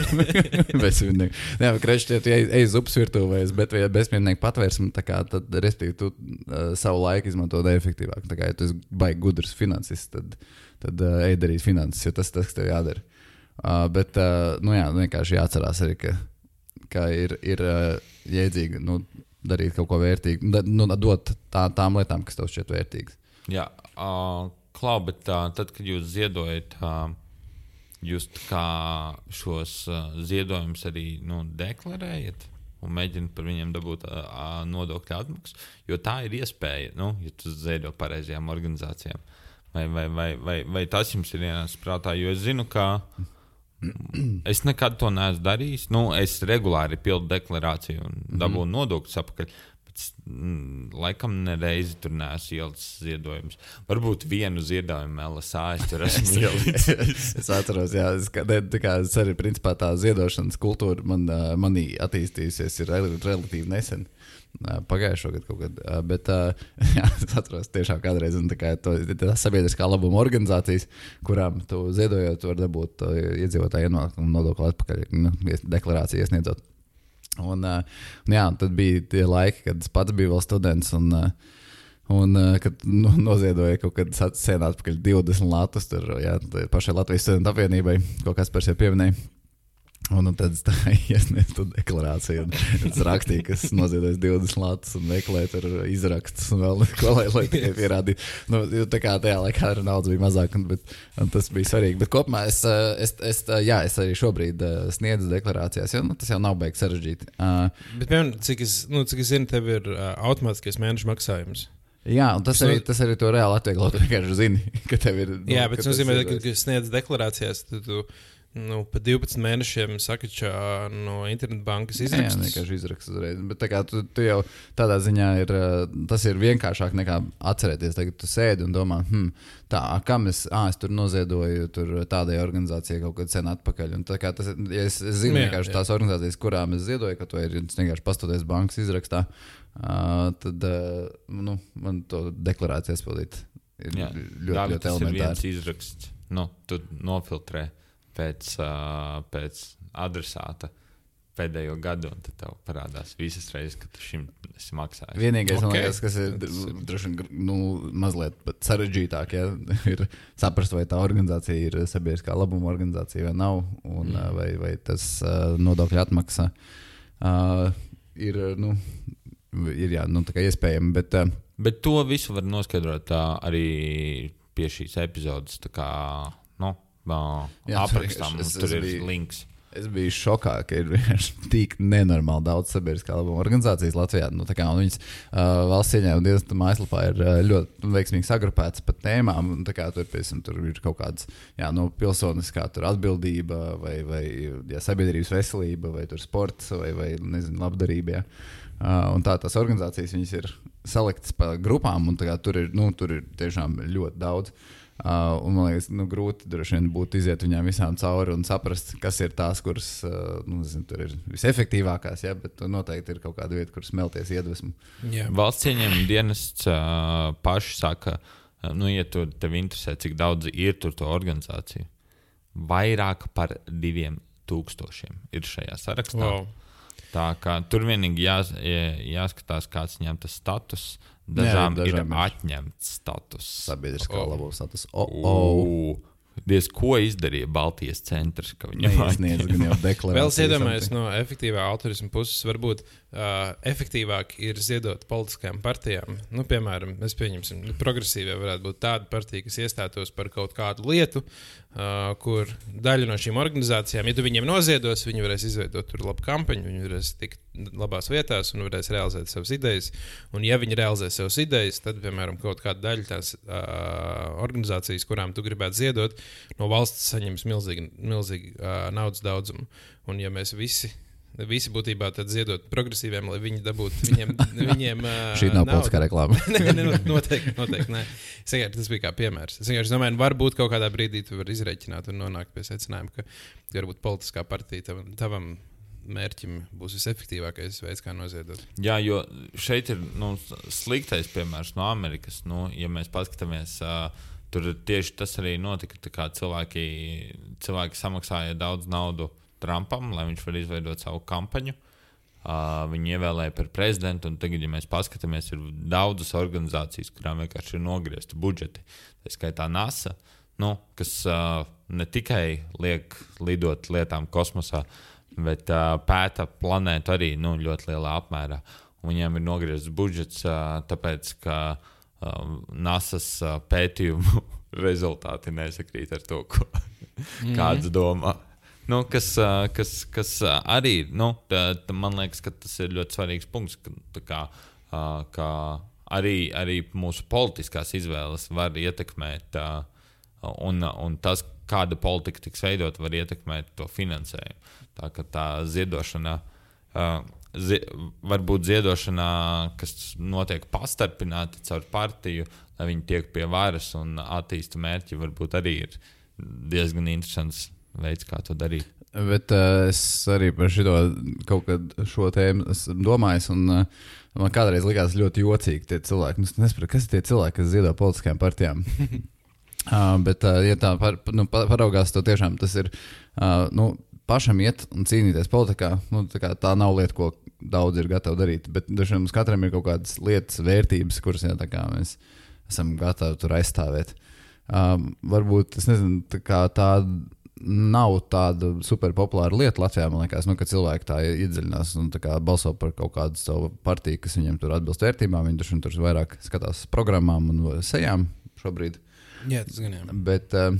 jā, krešķi, ja tu ej, ej zupas virtuvē, bet ja bezpajumtnieku patvērsme, kā, tad, respektīvi, tu uh, savu laiku izmanto neefektīvāk. Tā kā, ja tu esi baigi gudrs finansists, tad, tad uh, ej darīt finanses, jo tas tas, kas tev jādara. Uh, bet, uh, nu jā, vienkārši jāatcerās arī, ka ka ir, ir uh, jēdzīgi nu, darīt kaut ko vērtīgu, da, nu, dot tā, tām lietām, kas tev šķiet vērtīgas. Jā, uh, klau, bet uh, tad, kad jūs ziedojat, uh, jūs šos uh, ziedojumus arī nu, deklarējat? Un mēģināt par viņiem dabūt uh, nodokļu atmaksu. Jo tā ir iespēja, nu, ja tu ziedo pareizajām organizācijām. Vai, vai, vai, vai, vai tas jums ir ienācis prātā? Jo es zinu, ka uh, Es nekad to neesmu darījis. Nu, es regulāri pildu deklarāciju un mhm. dabūju mm -hmm. nodokļus atpakaļ. Mm, laikam nereizi tur neesmu ielicis ziedojumus. Varbūt vienu ziedojumu LSA es tur esmu ielicis. es atceros, jā, es, kā, kā, es arī principā tā ziedošanas kultūra man, manī attīstījusies relatīvi nesen. Pagājušā gada kaut kad. Bet jā, es atceros, tiešām kādreiz kā, tas sabiedriskā labuma organizācijas, kurām tu ziedojot, var dabūt iedzīvotāju nodokli atpakaļ, nu, deklarāciju iesniedzot. Un, un, jā, tad bija tie laiki, kad es pats biju vēl students. Un, Un, kad nu, noziedoja kaut kad sēnā atpakaļ 20 latus, tur jā, pašai Latvijas studentu apvienībai, ko kas par sevi pieminēja. Un, un tad tā iesniedz deklarāciju. Es rakstīju, ka esmu noziedojis 20 latus un meklēju tur izrakstus un vēl ko, lai, lai tikai pierādītu. Nu, tā kā tajā laikā ar naudas bija mazāk, un, bet, un tas bija svarīgi. Bet kopumā es, es, es, jā, es arī šobrīd sniedzu deklarācijās, jo nu, tas jau nav beigas sarežģīti. Uh, Bet, piemēram, cik es, nu, cik es zinu, tev ir uh, automātiskais mēneša maksājums. Jā, un tas, arī, tas arī to reāli atvieglo. Tu vienkārši zini, ka tev ir. Nu, Jā, bet tas nozīmē, ka, ka sniedz deklarācijās, tad tu nu, pa 12 mēnešiem sakačā no internetbankas Jā, jā, vienkārši izraksts uzreiz. Bet tā kā tu, tu jau tādā ziņā ir, uh, tas ir vienkāršāk nekā atcerēties. Tagad tu sēdi un domā, hmm, tā, kam es, ah, es tur noziedoju tur tādai organizācijai kaut kad sen atpakaļ. Un tā kā tas, ja es, es zinu Jā, vienkārši jā. tās organizācijas, kurām es ziedoju, ka to ir vienkārši pastoties bankas izrakstā, uh, tad uh, nu, man to deklarāciju aizpildīt ir Jā, ļoti, Dāvid, ļoti tas ir viens elementāri. izraksts. Nu, tu nofiltrē pēc, pēc adresāta pēdējo gadu, un tad tev parādās visas reizes, kad tu šim esi maksājis. Vienīgais, okay. Ok. liekas, kas ir droši vien nu, mazliet sarežģītāk, ja, ir saprast, vai tā organizācija ir sabiedriskā labuma organizācija vai nav, un, mm. vai, vai tas nodokļu atmaksa uh, ir, nu, ir jā, nu, iespējama. Bet, uh, Bet to visu var noskaidrot uh, arī pie šīs epizodes. Aprakstā mums tur ir biju- links. Es biju šokā, ka ir vienkārši tik nenormāli daudz sabiedriskā labuma organizācijas Latvijā. Nu, kā, un viņas uh, valsts ieņēmuma dienesta mājaslapā ir uh, ļoti veiksmīgi sagrupētas pa tēmām. un tā Kā, tur, piemēram, tur ir kaut kādas jā, no pilsoniskā tur atbildība, vai, vai jā, sabiedrības veselība, vai sports, vai, vai nezinu, labdarība. Jā. Uh, un tā tās organizācijas ir saliktas pa grupām, un tā kā, tur, ir, nu, tur ir tiešām ļoti daudz. Uh, un man liekas, nu, grūti droši vien būtu iziet viņām visām cauri un saprast, kas ir tās, kuras uh, nu, zinu, tur ir visefektīvākās. Ja, bet noteikti ir kaut kāda vieta, kur smelties iedvesmu. Jā. Valsts ieņēmuma dienests uh, paši saka, uh, nu, ja tu, tev interesē, cik daudz ir tur to organizāciju, vairāk par diviem tūkstošiem ir šajā sarakstā. Wow. Tā kā tur vienīgi jās, jā- jāskatās, kāds viņam tas status. Dažām, Jā, dažām ir atņemts status. Sabiedriskā Oh. labuma status. Oh, oh. Oh. Diez ko izdarīja Baltijas centrs, ka viņam Neizniedz gan jau deklarāciju. Vēl es iedomājos no efektīvā autorisma puses, varbūt uh, efektīvāk ir ziedot politiskajām partijām. Nu, piemēram, mēs pieņemsim, nu, progresīvie varētu būt tāda partija, kas iestātos par kaut kādu lietu, uh, kur daļa no šīm organizācijām, ja tu viņiem noziedos, viņi varēs izveidot tur labu kampaņu, viņi varēs tikt labās vietās un varēs realizēt savas idejas. Un, ja viņi realizē savas idejas, tad, piemēram, kaut kāda daļa tās uh, organizācijas, kurām tu gribētu ziedot, no valsts saņems milzīgi, milzīgi uh, naudas daudzumu. Un, ja mēs visi, visi būtībā tad ziedot progresīviem, lai viņi dabūtu viņiem, viņiem Šī nav politiskā reklāma. nē, nē, noteikti, noteikti nē. Es vienkārši tas bija kā piemērs. Es vienkārši domāju, ka varbūt kaut kādā brīdī tu vari izreikināt un nonākt pie secinājuma, ka varbūt politiskā partija tavam, tavam mērķim būs visefektīvākais veids, kā noziedot. Jā, jo šeit ir nu, sliktais piemērs no Amerikas. Nu, ja mēs paskatāmies, uh, tur tieši tas arī notika. Cilvēki, cilvēki samaksāja daudz naudu Trumpam, lai viņš varētu izveidot savu kampaņu. Uh, viņu ievēlēja par prezidentu, un tagad, ja mēs paskatāmies, ir daudzas organizācijas, kurām vienkārši ir nogriezti budžeti. Tā skaitā NASA, nu, kas uh, ne tikai liek lidot lietām kosmosā, bet uh, pēta planētu arī nu, ļoti lielā apmērā. Un viņiem ir nogriezts budžets, uh, tāpēc ka uh, NASA uh, pētījumu rezultāti nesakrīt ar to, ko kāds domā. Nu, kas, kas, kas arī, nu, tā, tā, man liekas, ka tas ir ļoti svarīgs punkts. Ka, kā, ā, ka arī, arī mūsu politiskās izvēles var ietekmēt, un, un tas, kāda politika tiks veidot, var ietekmēt to finansējumu. Tā kā tā ziedošana. Zi, varbūt ziedošanā, kas notiek pastarpināti caur partiju, lai viņi tiek pie varas un attīsta mērķi, varbūt arī ir diezgan interesants veids, kā to darīt. Bet uh, es arī par šito, šo tēmu domājis. Un, uh, man kādreiz likās ļoti jocīgi tie cilvēki. Nu, Es nesaprotu, kas ir tie cilvēki, kas ziedo politiskajām partijām. uh, bet, uh, ja tā par, nu, pa- paraugās, to tiešām tas ir. Uh, nu, pašam iet un cīnīties politikā, nu, tā, kā, tā nav lieta, ko daudz ir gatavi darīt. Bet dažiem mums katram ir kaut kādas lietas, vērtības, kuras jā, kā, mēs esam gatavi tur aizstāvēt. Um, varbūt nezinu, tā, tā nav tāda superpopulāra lieta Latvijā. Man liekas, nu, ka cilvēki tā iedziļinās un tā balso par kaut kādu savu partiju, kas viņiem tur atbilst vērtībām. Viņi tur, tur vairāk skatās programmām un sejām šobrīd. Jā, tas gan jā. Bet, uh,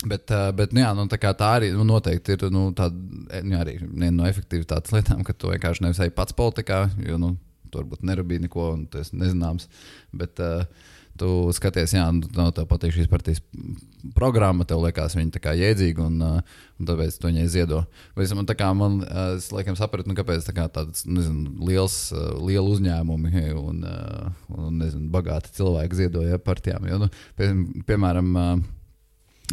Bet, uh, bet nu, jā, nu, tā, tā arī nu, noteikti ir nu, tāda, nu, arī viena no efektivitātes lietām, ka tu vienkārši nevis ej pats politikā, jo nu, tur varbūt nerūpīgi neko, un tas ir nezināms. Bet, uh, tu skaties, jā, nu, tev patīk šīs partijas programma, tev liekas, viņa tā kā jēdzīga, un, uh, un tāpēc tu viņai ziedo. Vai, man, kā, man, uh, es laikam sapratu, nu, kāpēc tā kā tāds nezinu, liels, uh, liela uzņēmumi un, uh, un nezinu, bagāti cilvēki ziedoja partijām. Jo, nu, pie, piemēram, uh,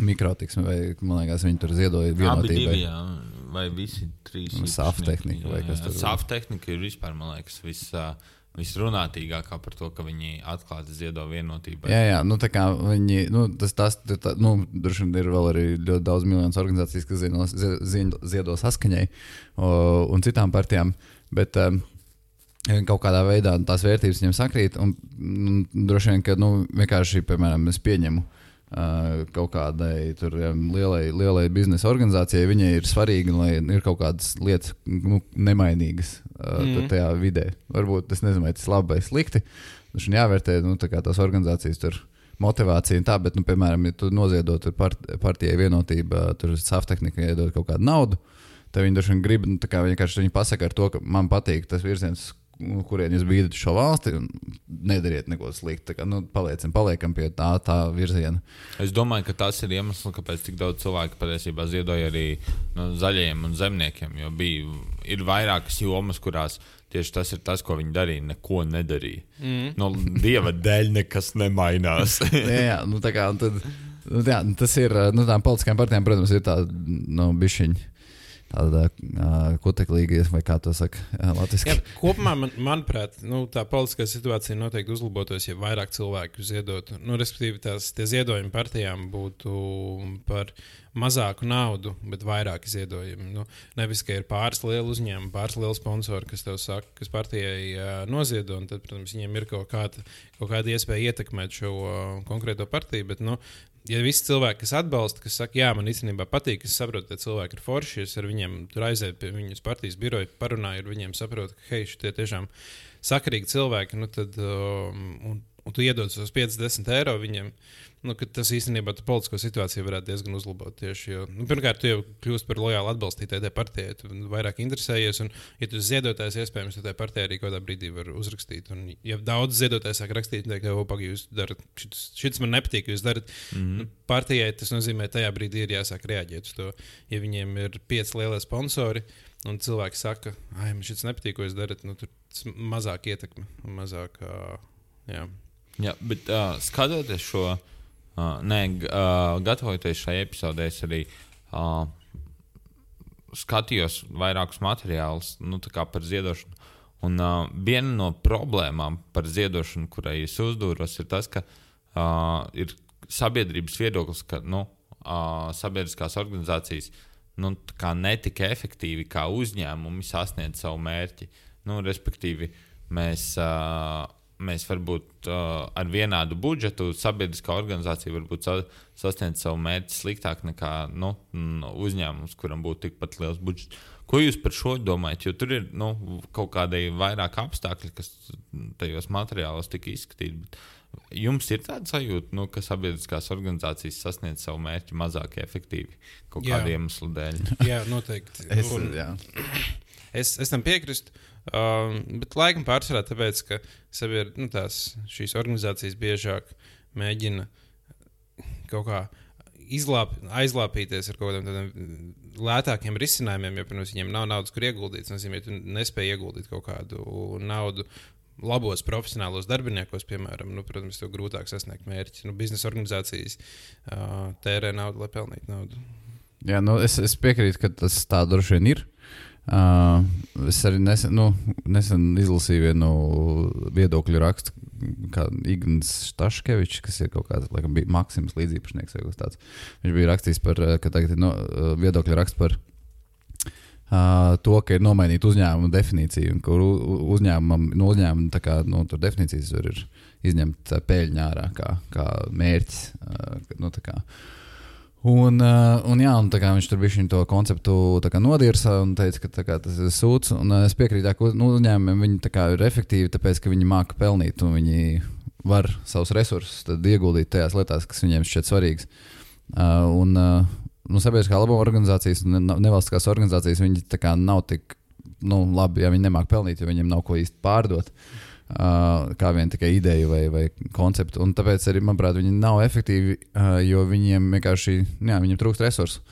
mikrotiksme, vai man liekas, viņi tur ziedoja vienotībai. Vai visi trīs? Sāf tehnika vai kas tur. Sāf tehnika ir vispār, man liekas, viss. Visrunātīgākā par to, ka viņi atklāti ziedo vienotībai. Jā, jā, nu tā kā viņi, nu, tas, tas, tā, nu, droši vien ir vēl arī ļoti daudz miljonus organizācijas, kas ziedo, ziedo, ziedo saskaņai o, un citām partijām, bet um, kaut kādā veidā tās vērtības viņiem sakrīt, un, un droši vien, ka, nu, vienkārši, piemēram, es pieņemu, uh, kaut kādai tur, lielai, lielai biznesa organizācijai, viņai ir svarīgi, lai ir kaut kādas lietas nu, nemainīgas mm. tajā vidē. Varbūt tas nezinu, vai tas ir labi vai slikti. Ir jāvērtē nu, tās organizācijas. Tur, motivācija un tā, bet, nu, piemēram, ja tu noziedot part, partijai vienotību, tur saftehnikai iedod kaut kādu naudu, tad viņi droši vien grib, nu, tā kā vienkārši viņi pasaka ar to, ka man patīk tas virziens, nu, kurien jūs bijat šo valsti, nedariet neko sliktu. Kā, nu, paliecam, paliekam pie tā, tā virziena. Es domāju, ka tas ir iemesls, kāpēc tik daudz cilvēku patiesībā ziedoja arī no zaļajiem un zemniekiem. Jo bija, ir vairākas jomas, kurās tieši tas ir tas, ko viņi darīja. Neko nedarīja. Mm. No dieva dēļ nekas nemainās. jā, jā, nu, kā, tad, nu, jā, tas ir. Nu, tām politiskajām partijām, protams, ir tāda nu, bišķiņa tāda uh, kuteklīga, vai kā to saka, latviešu. Kopumā, man, manuprāt, nu, tā politiskā situācija noteikti uzlabotos, ja vairāk cilvēku ziedotu. Nu, respektīvi, tās ziedojumi partijām būtu par mazāku naudu, bet vairāk ziedojumu. Nu, nevis, ka ir pāris lieli uzņēmumi, pāris lieli sponsori, kas tev saka, kas partijai uh, noziedo, un tad, protams, viņiem ir kaut kāda, kaut kāda iespēja ietekmēt šo uh, konkrēto partiju. Bet, nu, ja visi cilvēki, kas atbalsta, kas saka, jā, man īstenībā patīk, es saprotu, ka cilvēki ir forši, es ar viņiem tur aizēju pie viņas partijas biroja, parunāju ar viņiem, saprotu, ka hei, šie tiešām sakarīgi cilvēki, nu tad, um, un, un tu iedod tos 50 eiro viņiem. Nu, tas īstenībā politisko situāciju varētu diezgan uzlabot. Tieši, jo, nu, pirmkārt, tu jau kļūsi par lojālu atbalstītāju tajā partijai, tu vairāk interesējies. Un, ja tu ziedotājs, iespējams, tajā partijā arī kādā brīdī var uzrakstīt. Un, ja daudz ziedotājs sāk rakstīt, tad, ka, pagaidi, jūs darat, šis, šis man nepatīk, jūs darat. Mm -hmm. nu, partijai tas nozīmē, tajā brīdī ir jāsāk reaģēt uz to. Ja viņiem ir pieci lielie sponsori, un cilvēki saka, ah, man šis nepatīk, ko jūs darat, nu, tur mazāk ietekme un mazāk. Uh, jā. Jā, bet uh, skatoties šo Uh, nē, uh, gatavojoties šai epizodē, es arī uh, skatījos vairākus materiālus nu, par ziedošanu. Un uh, viena no problēmām par ziedošanu, kurai es uzdūros, ir tas, ka uh, ir sabiedrības viedoklis, ka nu, uh, sabiedriskās organizācijas nu, netika efektīvi kā uzņēmumi sasniedz savu mērķi. Nu, respektīvi, mēs uh, mēs varbūt uh, ar vienādu budžetu, sabiedriskā organizācija varbūt sa sasniedz savu mērķi sliktāk nekā nu, uzņēmums, kuram būtu tikpat liels budžets. Ko jūs par šo domājat? Jo tur ir nu, kaut kādi vairāk apstākļi, kas tajos materiālos tika izskatīti. Jums ir tāda sajūta, nu, ka sabiedriskās organizācijas sasniedz savu mērķi mazāk efektīvi kaut kādu iemeslu dēļ. jā, noteikti. es, Un, jā. es, es tam piekrītu. Um, bet laikam pārsvarā tāpēc, ka sabied, nu, tās, šīs organizācijas biežāk mēģina kaut kā izlāp, aizlāpīties ar kaut kādiem tādiem lētākiem risinājumiem, jo, protams, viņiem nav naudas, kur ieguldīt. Tas nozīmē, ka tu nespēji ieguldīt kaut kādu naudu labos profesionālos darbiniekos, piemēram, nu, protams, tev grūtāk sasniegt mērķi. Nu, biznesa organizācijas uh, tērē naudu, lai pelnītu naudu. Jā, nu, es, es piekrītu, ka tas tā droši vien ir. Uh, es arī nesen, nu, nesen izlasīju vienu viedokļu rakstu, kā Ignis Staškevičs, kas ir kaut kāds, laikam, bija Maksims līdzīpašnieks vai kas tāds. Viņš bija rakstījis par, ka tagad ir no, viedokļu raksts par Uh, to, ka ir nomainīta uzņēmuma definīcija, un kur uzņēmumam, no uzņēmuma tā kā, nu, tur definīcijas tur ir izņemt peļņu ārā kā, kā mērķis. Uh, nu, kā. Un, uh, un, jā, un viņš tur bija to konceptu nodirsa un teica, ka kā, tas ir sūds. Un, uh, es piekrītu, ka nu, uzņēmumiem viņi ir efektīvi, tāpēc ka viņi māca pelnīt un viņi var savus resursus ieguldīt tajās lietās, kas viņiem šķiet svarīgas. Uh, un, uh, nu, sabiedriskā labuma organizācijas un nevalstiskās organizācijas viņi nav tik nu, labi, ja viņi nemāk pelnīt, jo viņiem nav ko īsti pārdot. Uh, kā vien tikai ideja vai, vai koncepts. Un tāpēc arī, manuprāt, viņi nav efektīvi, uh, jo viņiem vienkārši jā, viņiem trūkst resursu.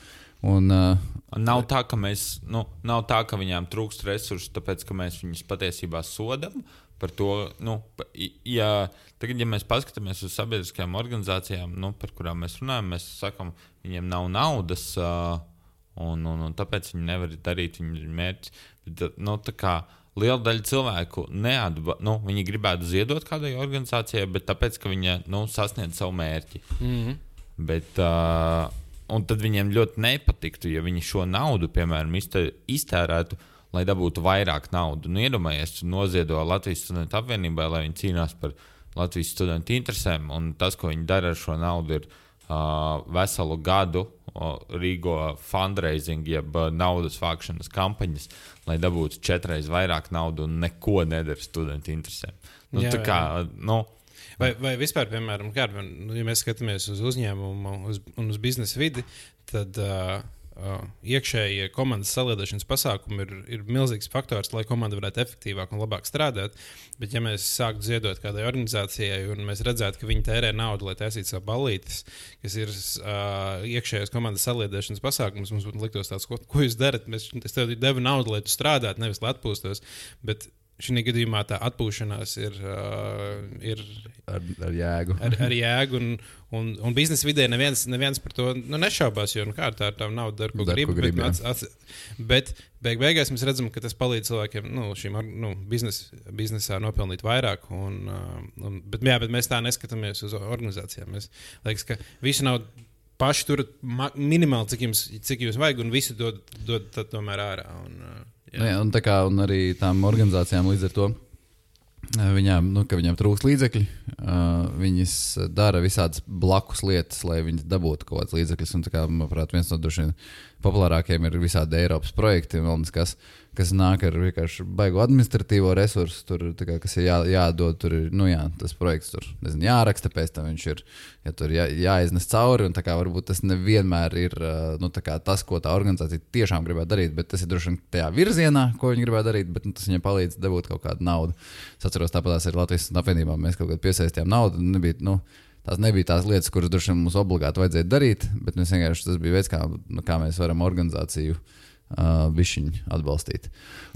Un, uh, nav tā, ka mēs, nu, nav tā, ka viņiem trūkst resursu, tāpēc ka mēs viņus patiesībā sodam. Par to, nu, ja, tagad, ja mēs paskatāmies uz sabiedriskajām organizācijām, nu, par kurām mēs runājam, mēs sakām, viņiem nav naudas, uh, un, un, un tāpēc viņi nevar darīt viņu mērķi. Bet, nu, kā, liela daļa cilvēku neatba, nu, viņi gribētu ziedot kādai organizācijai, bet tāpēc, ka viņi nu, sasniedz savu mērķi. Mm -hmm. bet, uh, un tad viņiem ļoti nepatiktu, ja viņi šo naudu, piemēram, iztērētu, lai dabūtu vairāk naudas. Nu, Iedomājieties, noziedo Latvijas studentu apvienībai, lai viņi cīnās par Latvijas studentu interesēm, un tas, ko viņi dara ar šo naudu, ir uh, veselu gadu rīko fundraising, jeb naudas vākšanas kampaņas, lai dabūtu četreiz vairāk naudas un neko nedara studentu interesēm. Nu, jā, kā, nu, Vai, vai vispār, piemēram, kā, nu, ja mēs skatāmies uz uzņēmumu uz, un uz biznesa vidi, tad uh, uh, iekšējie komandas saliedēšanas pasākumi ir, ir milzīgs faktors, lai komanda varētu efektīvāk un labāk strādāt. Bet, ja mēs sāktu ziedot kādai organizācijai un mēs redzētu, ka viņi tērē naudu, lai taisītu savu balītis, kas ir uh, iekšējās komandas saliedēšanas pasākums, mums liktos tāds, ko, ko jūs darat. Mēs, es tev devu naudu, lai tu strādātu, nevis lai atpūstos. Bet šī gadījumā tā atpūšanās ir, uh, ir ar, ar jēgu. Ar, ar jēgu un, un, un biznesa vidē neviens, neviens par to nu, nešaubās, jo nu, kā tā ir tā nauda, dar, ko dar, grib. Ko grib bet, ats, ats, bet beig beigās mēs redzam, ka tas palīdz cilvēkiem nu, šīm nu, biznes, biznesā nopelnīt vairāk. Un, uh, un, bet, jā, bet mēs tā neskatāmies uz organizācijām. Mēs liekas, ka visi nav paši tur minimāli, cik jums, cik jums vajag, un visi dod, dod tomēr ārā. Un, uh, Jā. Nu, jā, un, kā, un arī tām organizācijām līdz ar to. Viņām, nu, viņām trūks līdzekļi. Uh, viņas dara visādas blakus lietas, lai viņas dabūtu kaut kādas līdzekļus. Un, kā, manuprāt, viens no droši vien populārākajiem ir visādi Eiropas projekti. Kas, kas nāk ar vienkārši baigu administratīvo resursu, tur, kā, kas ir jā, jādod. Tur ir nu, jā, tas projekts, tur nezinu, jāraksta, pēc tam viņš ir ja jā, jāiznes cauri. Un, kā, varbūt tas nevienmēr ir nu, tas, ko tā organizācija tiešām gribētu darīt, bet tas ir droši vien tajā virzienā, ko viņi gribētu darīt, bet nu, tas viņiem palīdz dabūt kaut kādu naudu. Es atceros, tāpat tās ir Latvijas apvienībā. Mēs kaut kādā piesaistījām naudu. Nebija, nu, Tās nebija tās lietas, kuras droši vien mums obligāti vajadzēja darīt, bet vienkārši tas bija veids, kā, nu, kā mēs varam organizāciju uh, uh, višķiņu atbalstīt.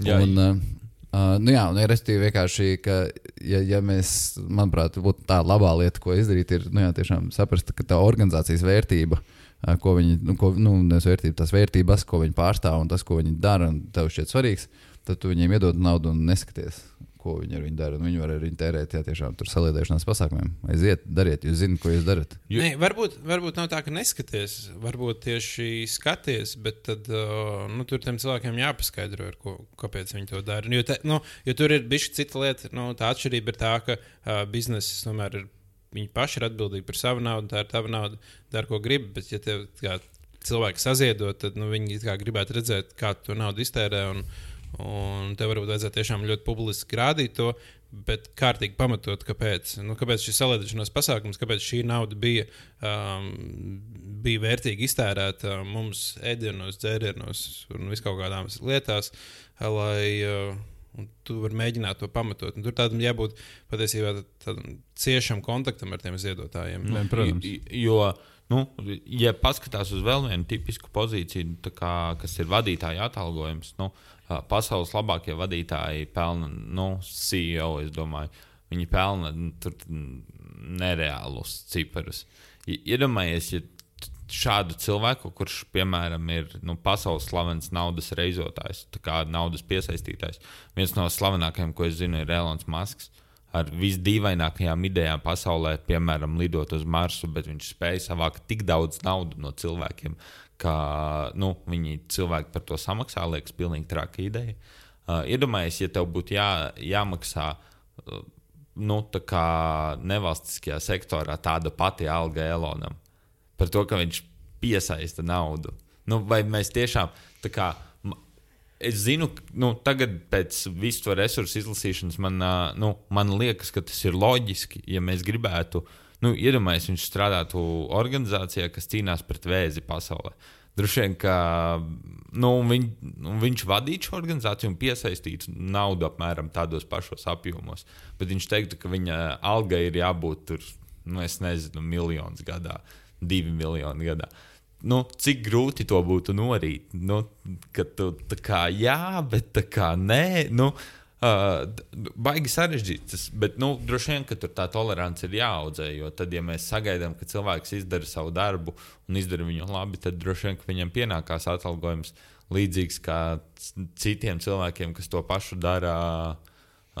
Jā, un, uh, uh, nu jā, un ir restīvi vienkārši, ka, ja, ja mēs, manuprāt, būtu tā labā lieta, ko izdarīt, ir nu jā, tiešām saprast, ka tā organizācijas vērtība. Uh, ko viņi, nu, ko, nu, vērtība, tās vērtības, ko viņi pārstāv un tas, ko viņi dara, un tev šķiet svarīgs, tad tu viņiem iedod naudu un neskaties, ko viņi ar viņu dara. Un viņi var arī tērēt, ja tiešām tur saliedēšanās pasākumiem. Aiziet, dariet, jūs zināt, ko jūs darat. Nē, varbūt, varbūt nav tā, ka neskaties, varbūt tieši skaties, bet tad, uh, nu, tur tiem cilvēkiem jāpaskaidro, ko, kāpēc viņi to dara. Jo, te, nu, jo tur ir bijusi cita lieta. Nu, tā atšķirība ir tā, ka uh, biznesa tomēr ir. Viņi paši ir atbildīgi par savu naudu, tā ir tava nauda, dara, ko grib. Bet, ja tev kā, cilvēki saziedot, tad nu, viņi gribētu redzēt, kā tu to naudu iztērē. Un, uh, Un tev varbūt vajadzētu tiešām ļoti publiski rādīt to, bet kārtīgi pamatot, kāpēc, nu, kāpēc šis salīdzināšanās pasākums, kāpēc šī nauda bija, um, bija vērtīgi iztērēta mums ēdienos, dzērienos un viskaut kādās lietās, lai uh, tu vari mēģināt to pamatot. Un tur tādam jābūt patiesībā tādam ciešam kontaktam ar tiem ziedotājiem. Ne, protams. Jo, nu, ja paskatās uz vēl vienu tipisku pozīciju, kā, kas ir vadītāja atalgojums, nu, uh, pasaules labākie vadītāji pelna, nu, CEO, es domāju, viņi pelna nu, tur nereālus ciparus. Iedomājieties, ja šādu cilvēku, kurš, piemēram, ir nu, pasaules slavens naudas reizotājs, kā naudas piesaistītājs. Viens no slavenākajiem, ko es zinu, ir Elonas Masks. Ar visdīvainākajām idejām pasaulē, piemēram, lidot uz Marsu, bet viņš spēja savākt tik daudz naudas no cilvēkiem, ka nu, viņi cilvēki par to samaksā. Liekas, pilnīgi traka ideja. Uh, Iedomājieties, ja tev būtu jā, jāmaksā. Uh, Nu, tā kā nevalstiskajā sektorā tāda pati alga Elonam par to, ka viņš piesaista naudu. Nu, vai mēs tiešām tā kā es zinu, nu, tagad pēc visu to resursu izlasīšanas man, nu, man liekas, ka tas ir loģiski, ja mēs gribētu. Nu, Iedomājieties, viņš strādātu organizācijā, kas cīnās pret vēzi pasaulē. Droši vien, ka nu, viņ, nu, viņš vadītu šo organizāciju un piesaistītu naudu apmēram tādos pašos apjomos. Bet viņš teiktu, ka viņa alga ir jābūt tur, nu, es nezinu, miljonus gadā, divi miljoni gadā. Uh, nu, cik grūti to būtu norīt. Nu, kad tu tā kā jā, bet tā kā nē. Nu, Uh, baigi sarežģīts, bet nu, droši vien, ka tur tā tolerance ir jāaudzē. Jo tad, ja mēs sagaidām, ka cilvēks izdara savu darbu un izdara viņu labi, tad droši vien, viņam pienākās atalgojums līdzīgs kā citiem cilvēkiem, kas to pašu dara.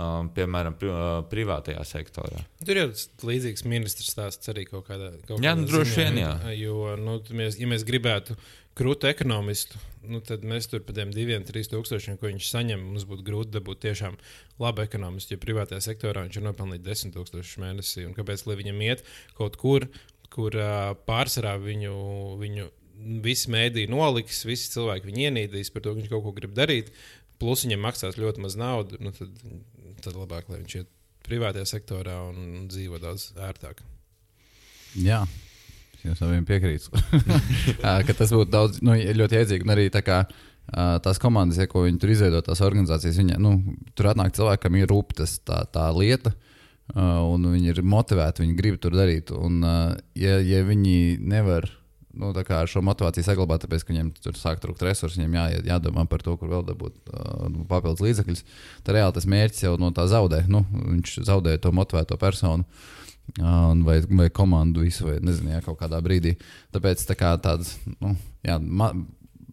Um, piemēram, pri, uh, privātajā sektorā. Tur ir līdzīgs ministrs stāsts arī kaut kādā veidā. Jā, nu, droši vien, jā. Jo, nu, mēs, ja mēs gribētu krūtu ekonomistu, nu, tad mēs tur par tiem diviem, trīs tūkstošiem, ko viņš saņem, mums būtu grūti dabūt tiešām labu ekonomistu. Jo privātajā sektorā viņš ir nopelnījis desmit tūkstošus mēnesī. Un kāpēc viņam iet kaut kur, kur uh, pārsvarā viņu, viņu visi mēdī noliks, visi cilvēki viņu ienīdīs par to, ka viņš kaut ko grib darīt. Plus viņam maksās ļoti maz naudas. Nu, tad tad labāk, lai viņš iet privātajā sektorā un dzīvo daudz ērtāk. Jā. Es saviem piekrītu. ka tas būtu daudz, nu, ļoti iedzīgi. Un arī tā kā tās komandas, ja, ko viņi tur izveido, tās organizācijas, viņa, nu, tur atnāk cilvēki, kam ir rūpīgas tā, tā lieta. Uh, un viņi ir motivēti, viņi grib tur darīt. Un, uh, ja, ja viņi nevar nu, ar šo motivāciju saglabāt, tāpēc, ka viņiem tur sāk trūkt resursi, viņiem jā, jādomā par to, kur vēl dabūt uh, papildus līdzekļus. Tad reāli tas mērķis jau no tā zaudē. Nu, viņš zaudē to motivēto personu. Uh, vai, vai komandu visu, vai nezinu, jā, kaut kādā brīdī. Tāpēc tā kā tāds, nu, jā, ma,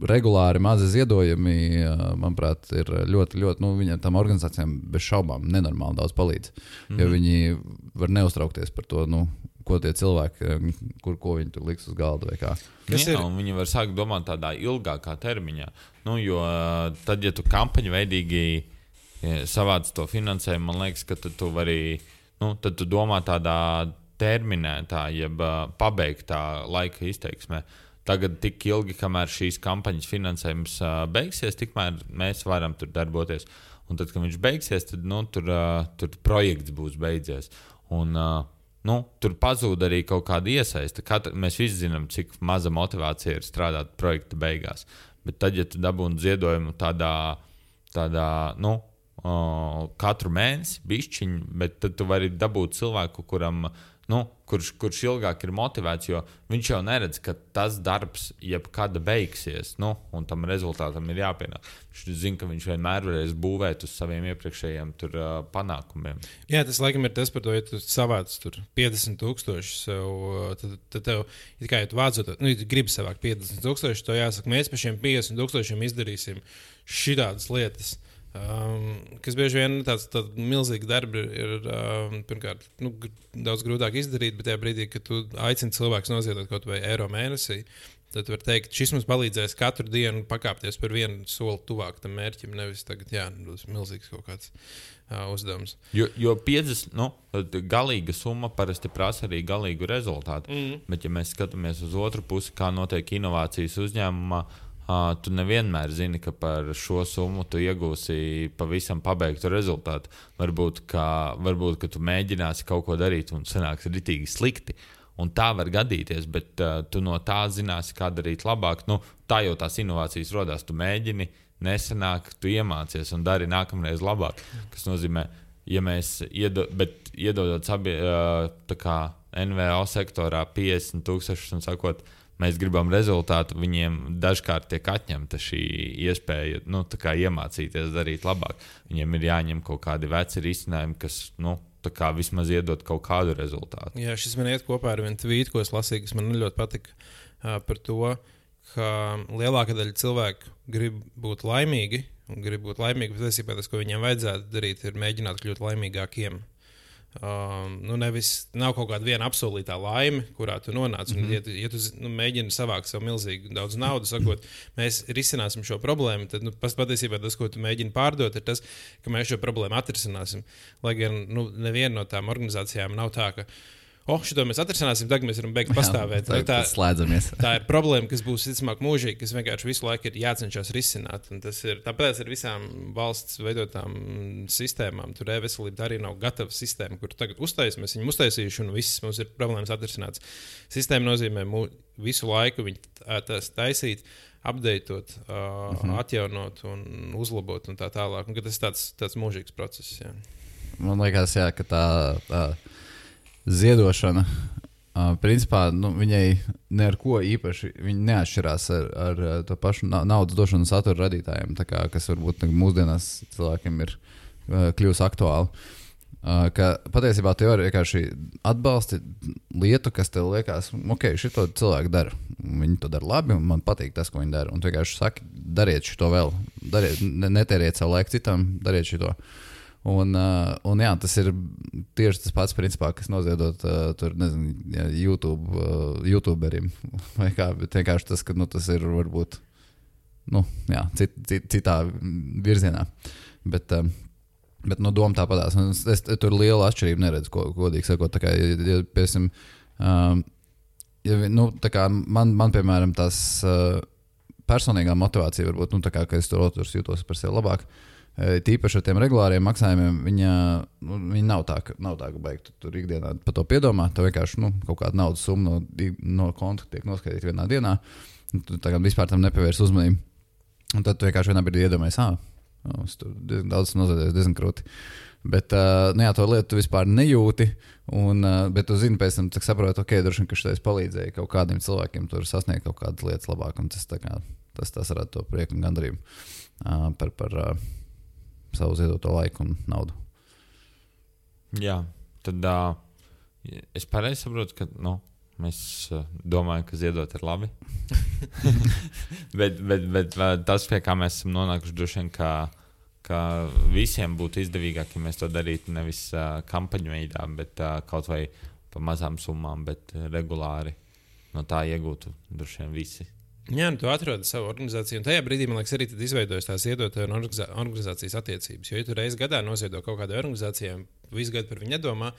regulāri mazi ziedojumi, uh, manuprāt, ir ļoti, ļoti, nu, viņam tam organizācijām bez šaubām nenormāli daudz palīdz. Mm -hmm. Jo mhm. viņi var neuztraukties par to, nu, ko tie cilvēki, eh, kur ko viņi tur liks uz galda. Kas Jā, ir? Viņi var sākt domāt tādā ilgākā termiņā. Nu, jo eh, tad, ja tu kampaņu veidīgi savāc to finansējumu, man liekas, ka tu vari, nu, tad tu domā tādā terminētā, jeb eh, pabeigtā laika izteiksmē. Tagad tik ilgi, kamēr šīs kampaņas finansējums uh, beigsies, tikmēr mēs varam tur darboties. Un tad, kad viņš beigsies, tad nu, tur, uh, tur projekts būs beidzies. Un, uh, nu, tur pazūd arī kaut kāda iesaiste. Katra, mēs visi zinām, cik maza motivācija ir strādāt projekta beigās. Bet tad, ja tu dabūji ziedojumu tādā, tādā nu, katru mēnesi, bišķiņu, bet tad tu vari dabūt cilvēku, kuram nu, kurš, kurš ilgāk ir motivēts, jo viņš jau neredz, ka tas darbs jebkad beigsies, nu, un tam rezultātam ir jāpienāk. Viņš zina, ka viņš vienmēr varēs būvēt uz saviem iepriekšējiem tur, uh, panākumiem. Jā, tas laikam ir tas par to, ja tu savāc 50,000 sev, tad, tad tev, kā jau vācot, nu, ja gribi savākt 50,000, to jāsaka, mēs par šiem 50,000 izdarīsim šādas lietas. Um, kas bieži vien tāds, tāds milzīgs darbs ir um, pirmkārt nu, daudz grūtāk izdarīt, bet tajā brīdī, kad tu aicini cilvēku noziedot kaut vai eiro mēnesī, tad var teikt, šis mums palīdzēs katru dienu pakāpties par vienu soli tuvāk tam mērķim. Nevis tagad, jā, tas ir milzīgs kaut kāds uh, uzdevums. Jo, jo 50, nu, galīga summa parasti prasa arī galīgu rezultātu. Mm. Bet, ja mēs skatāmies uz otru pusi, kā notiek inovācijas uzņēmumā, Uh, tu nevienmēr zini, ka par šo summu tu iegūsi pavisam pabeigtu rezultātu. Varbūt, ka, varbūt, ka tu mēģināsi kaut ko darīt un sanāks ritīgi slikti. Un tā var gadīties, bet uh, tu no tā zināsi, kā darīt labāk. Nu, tā jau tās inovācijas radās. Tu mēģini, nesanāk, tu iemācies un dari nākamreiz labāk. Tas nozīmē, ja mēs iedo, iedodam uh, NVO sektorā 50 tūkstošus un sakot, uh, mēs gribam rezultātu, viņiem dažkārt tiek atņemta šī iespēja nu, iemācīties darīt labāk. Viņiem ir jāņem kaut kādi veci risinājumi, kas nu, vismaz iedod kaut kādu rezultātu. Jā, šis man iet kopā ar vienu tvītu, ko es lasīju, kas man ļoti patika uh, par to, ka lielākā daļa cilvēku grib būt laimīgi. Un grib būt laimīgi, bet patiesībā tas, ko viņiem vajadzētu darīt, ir mēģināt kļūt laimīgākiem. Um, nu nevis, nav kaut kāda viena apsolītā laime, kurā tu nonāc. Mm -hmm. Ja tu, ja tu nu, mēģini savākt savu milzīgu daudz naudas, sakot, mēs risināsim šo problēmu, tad nu, patiesībā tas, ko tu mēģini pārdot, ir tas, ka mēs šo problēmu atrisināsim. Lai gan nu, neviena no tām organizācijām nav tā, ka oh, šo mēs atrisināsim, tagad mēs varam beigt pastāvēt. Jā, tā, slēdzamies. tā ir problēma, kas būs visticamāk mūžīga, kas vienkārši visu laiku ir jācenšas risināt. Ir tāpēc ar visām valsts veidotām sistēmām. Tur e-veselība arī nav gatava sistēma, kur tagad uztaisīsim, mēs viņu uztaisījuši un viss mums ir problēmas atrisināts. Sistēma nozīmē mū, visu laiku viņu taisīt. Apdeitot, uh, uh -huh. atjaunot, un uzlabot, un tā tālāk. Un, tas ir tāds, tāds mūžīgs process. Jā. Man liekas, jā, ka tā, tā ziedošana. Uh, principā nu, viņai neko īpaši neatšķirās ar, ar to pašu naudas došanu satura radītājiem, kā, kas varbūt mūsdienās cilvēkiem ir uh, kļuvusi aktuāli. Uh, ka patiesībā tu jau vienkārši atbalsti lietu, kas tev liekas, ok, šito cilvēku dara. Viņi to dara labi, un man patīk tas, ko viņi dara. Un tu vienkārši saki, dariet šo vēl, dariet, netēriet savu laiku citam, dariet šo. Uh, Un, uh, un jā, tas ir tieši tas pats, principā, kas noziedot uh, tur, nezinu, jā, YouTube, uh, YouTuberim. Vai kā, bet vienkārši tas, ka nu, tas ir varbūt nu, jā, cit, cit, citā virzienā. Bet, um, bet nu, doma tāpatās. Es, es, tur lielu atšķirību neredzu, ko, godīgi sakot. Kā, ja, ja, piesim, um, ja, nu, man, man, piemēram, tas uh, personīgā motivācija varbūt, nu, kā es tur jūtos par sevi labāk. Uh, Tīpaši ar tiem regulāriem maksājumiem, viņa, nu, viņa nav tā, ka, nav tā, ka beigtu tur ikdienā par to piedomāt. Tev vienkārši nu, kaut kāda naudas summa no, no konta tiek noskaitīta vienā dienā. Tu tā kā vispār tam nepievērs uzmanību. Un tad tu vienkārši vienā brīdī iedomājies, ah, es tur diezgan daudz nozadzies, diezgan krūti. Bet uh, nu, jā, to lietu tu vispār nejūti. Un, uh, bet tu zini, pēc tam saproti, ok, droši vien, ka šis palīdzēja kaut kādiem cilvēkiem tur sasniegt kaut kādas lietas labāk. Tas, kā, tas, tas rada to prieku un gandarījumu uh, par. par uh, savu ziedoto laiku un naudu. Jā, tad uh, es pareizi saprotu, ka nu, mēs uh, domājam, ka ziedot ir labi. bet, bet, bet tas, pie kā mēs esam nonākuši, droši vien, ka, ka visiem būtu izdevīgāk, ja mēs to darītu nevis uh, kampaņu veidā, bet uh, kaut vai pa mazām summām, bet uh, regulāri no tā iegūtu droši vien visi. Jā, nu, tu atrodi savu organizāciju, un tajā brīdī, man liekas, arī izveidojas tās iedotāju un organizācijas attiecības. Jo, ja tu reizes gadā noziedo kaut kādai organizācijai, visu gadu par viņu nedomā,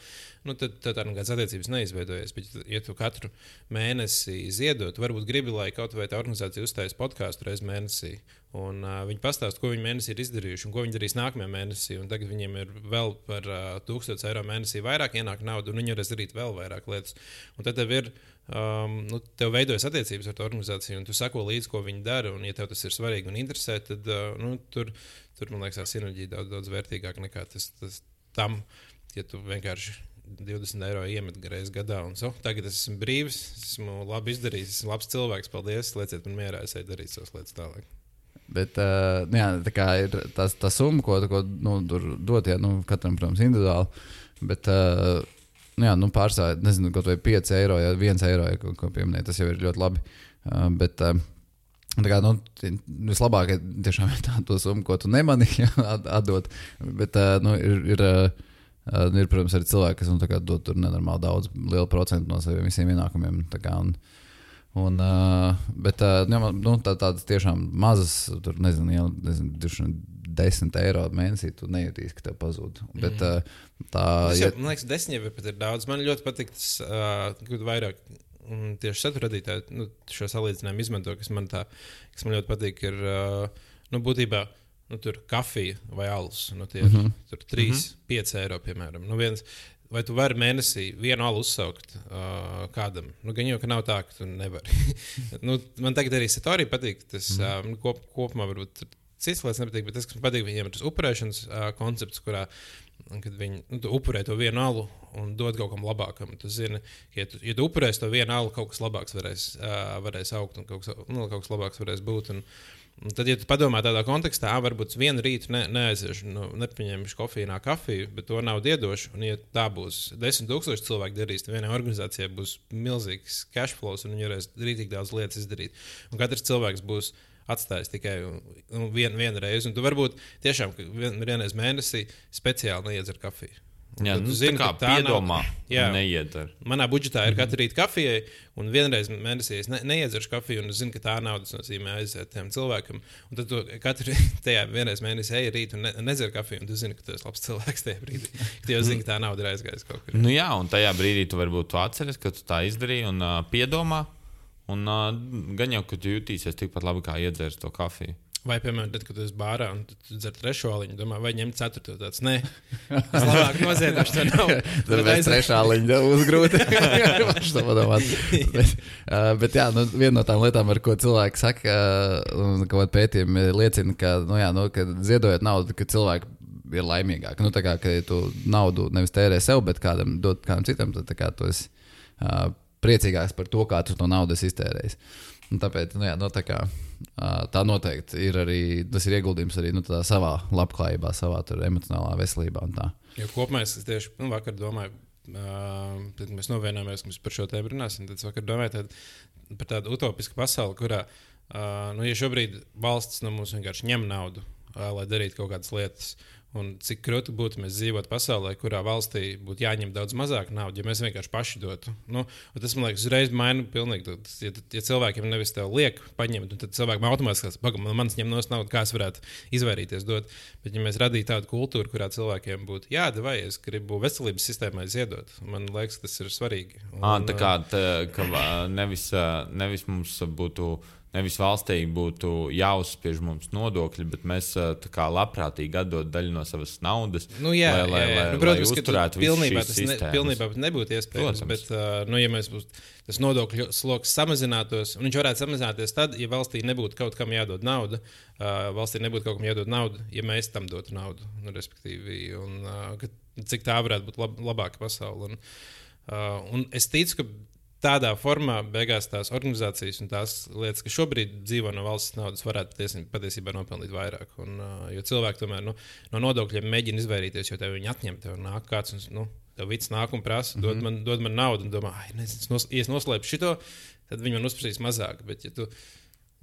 nu, tad, tad tādas attiecības neizveidojas. Bet, ja tu katru mēnesi ziedot, varbūt gribi, lai kaut vai tā organizācija uzstājas podkāstu reizes mēnesī, un uh, viņi pastāsta, ko viņi mēnesī ir izdarījuši un ko viņi darīs nākamajā mēnesī. Tagad viņiem ir vēl par uh, 1000 eiro mēnesī vairāk ienāk nauda, un viņi varēs darīt vēl vairāk lietas. Un tad tev ir um, nu, tev veidojas attiecības ar to organizāciju, un tu sako līdzi, ko viņi dara. Un, ja tev tas ir svarīgi un interesē, tad uh, nu, tur, tur, man liekas, tā sinerģija daudz, daudz vērtīgāka nekā tas, tas tam, ja tu vienkārši 20 eiro iemet reizes gadā, un so, tagad es esmu brīvs, esmu labi izdarījis, esmu labs cilvēks, paldies, lieciet man mierā, es eju darīt savas lietas tālāk. Bet uh, jā, tā ir tā, tā summa, ko, ko nu, tur dot, ja, nu, katram, protams, individuāli. Bet, uh, nu, jā, nu, pārstāvja, nezinu, kaut vai 5 eiro, ja 1 eiro, ja, ko, ko pieminēja, tas jau ir ļoti labi. Uh, bet, uh, Kā, nu, vislabāk ir tiešām tā summa, ko tu nemani ja, atdot. Bet uh, nu, ir, ir, uh, ir, protams, arī cilvēki, kas nu, dod tur nenormāli daudz, lielu procentu no saviem visiem ienākumiem. Kā, un, un, uh, bet uh, nu, tā, tādas tiešām mazas, tur nezinu, jau, nezinu 10 eiro mēnesī, tu nejūtīsi, ka tev pazūd. Mm. Bet, uh, tā, tas jau, ja... Man liekas, 10 jau ir daudz. Man ļoti patīk tas, uh, kad vairāk. Un tieši satura radītāji nu, šo salīdzinājumu izmanto, kas man, tā, kas man ļoti patīk. Ir uh, nu, būtībā nu, tur kafija vai alus. Nu, tie ir mm -hmm. 3, mm -hmm. 5 eiro, piemēram. Nu, viens, vai tu vari mēnesī vienu alu uzsaukt uh, kādam? Nu, gan jau, ka nav tā, ka tu nevari. nu, man tagad arī Satorija patīk. Tas mm uh, kop, kopumā varbūt Cits lietas nepatīk, bet tas, kas man patīk, viņiem ir tas upurēšanas uh, koncepts, kurā viņi nu, upurē to vienu alu un dod kaut kam labākam. Tu zini, ka, ja tu, ja tu upurēsi to vienu alu, kaut kas labāks varēs, uh, varēs augt un kaut kas, nu, kaut kas labāks varēs būt. Un, Un tad, ja tu padomā tādā kontekstā, varbūt vienu rītu ne, neaiziešu, nu, nepaņemšu kofīnā kafiju, bet to nav diedošu. Un, ja tā būs desmit tūkstoši cilvēku darīs, tad vienai organizācijai būs milzīgs cash flow, un viņi varēs rītīgi daudz lietas izdarīt. Un katrs cilvēks būs atstājis tikai nu, vienu, vienu reizi. Un tu varbūt tiešām vien, vienreiz mēnesī speciāli neiedzer kafiju. Jā, Tad nu, zini, tā kā nav- piedomā, Jā. neiedzer. Manā budžetā ir katra rīta kafija, un vienreiz mēnesī es ne, neiedzeršu kafiju, un es zinu, ka tā naudas nozīmē aiziet tam cilvēkam. Un tad katru tajā vienreiz mēnesī ej rīt un ne, nedzer kafiju, un tu zini, ka tu esi labs cilvēks tajā brīdī. Tu jau zini, ka tā nauda ir aizgājusi kaut kur. Nu, jā, un tajā brīdī tu varbūt tu atceries, ka tu tā izdarīji un uh, piedomā. Un uh, gan jau, ka tu jutīsies tikpat labi, kā iedzērs to kafiju. Vai, piemēram, tad, kad tu esi bārā un tu, tu dzer trešo aliņu, domā, vai ņemt ceturto tādu. Nē, es labāk noziedošu to naudu. Tad mēs trešā līnija uzgrūti. Viņš to padomā. Bet, bet jā, nu, viena no tām lietām, ar ko cilvēki saka, un ko pētījumi liecina, ka, nu, jā, nu, ka ziedojot naudu, ka cilvēki ir laimīgāki. Nu, tā kā ka tu naudu nevis tērē sev, bet kādam dot kādam citam, tad tā kā tu esi uh, priecīgāks par to, kā tu to naudu esi iztērējis. Un tāpēc nu, jā, nu, tā, kā, uh, tā noteikti ir arī tas ir ieguldījums arī nu, savā labklājībā, savā emocionālā veselībā. Jo kopumā es tieši nu, vakar domāju, uh, kad mēs novienojāmies, ka mēs par šo tēmu runāsim. Tad es vakar domāju tād, par tādu utopisku pasauli, kurā, uh, nu, ja šobrīd valsts no mums vienkārši ņem naudu, uh, lai darītu kaut kādas lietas. Un cik grūti būtu mēs dzīvot pasaulē, kurā valstī būtu jāņem daudz mazāk naudas, ja mēs vienkārši paši dotu. Nu, tas man liekas, uzreiz maina pilnīgi. Tas, Ja, ja cilvēkiem nevis te liek paņemt, tad cilvēkiem automātiski skatās, pagaidi, man ņem no naudas, kā es varētu izvairīties dot. Bet, ja mēs radītu tādu kultūru, kurā cilvēkiem būtu jādara, es gribu veselības sistēmai ziedot, man liekas, tas ir svarīgi. Un, À, tā kā tā, ka, nevis, nevis mums būtu. Nevis valstī būtu jāuzspiež mums nodokļi, bet mēs tā kā labprātīgi atdot daļu no savas naudas. Nu, jā, lai, lai, jā, jā. lai, Nu, protams, lai ka pilnībā tas, ne, pilnībā nebūtu iespējams. Protams. Bet, uh, nu, ja mēs būs, tas nodokļu sloks samazinātos, un viņš varētu samazināties tad, ja valstī nebūtu kaut kam jādod nauda, uh, valstī nebūtu kaut kam jādod nauda, ja mēs tam dotu naudu. Nu, respektīvi, un, cik tā varētu būt lab, labāka pasaule. Un, uh, un es ticu, ka tādā formā beigās tās organizācijas un tās lietas, kas šobrīd dzīvo no valsts naudas, varētu tiesn- patiesībā nopelnīt vairāk. Un, uh, jo cilvēki tomēr nu, no nodokļiem mēģina izvairīties, jo tev viņi atņem, tev nāk kāds. Un, nu, Tev viss nāk un prasa, dod, man, dod man naudu, un domā, ah, es nos, ja noslēpšu šo, tad viņi man uzprasīs mazāk. Bet, ja tu,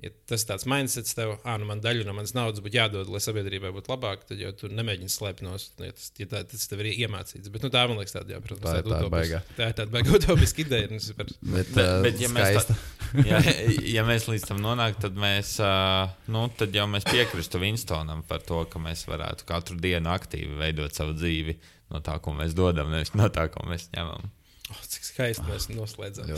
ja tas ir tāds mindsets, tev, ah, nu man daļa no manas naudas būtu jādod, lai sabiedrībai būtu labāk, tad jau tu nemēģini slēpt no ja tas, ja tā, tas tev ir iemācīts. Bet nu, tā man liekas, tāda, jā, protams, Tā ir tāda baigā. Tā ir tāda baigā utopiska ideja. es par- Bet, Bet, bet ja, mēs tā, ja, ja mēs līdz tam nonāktu, tad, mēs, nu, tad jau mēs piekristu Winstonam par to, ka mēs varētu katru dienu aktīvi veidot savu dzīvi no tā, ko mēs dodam, nevis no tā, ko mēs ņemam. Oh, cik skaisti mēs noslēdzam.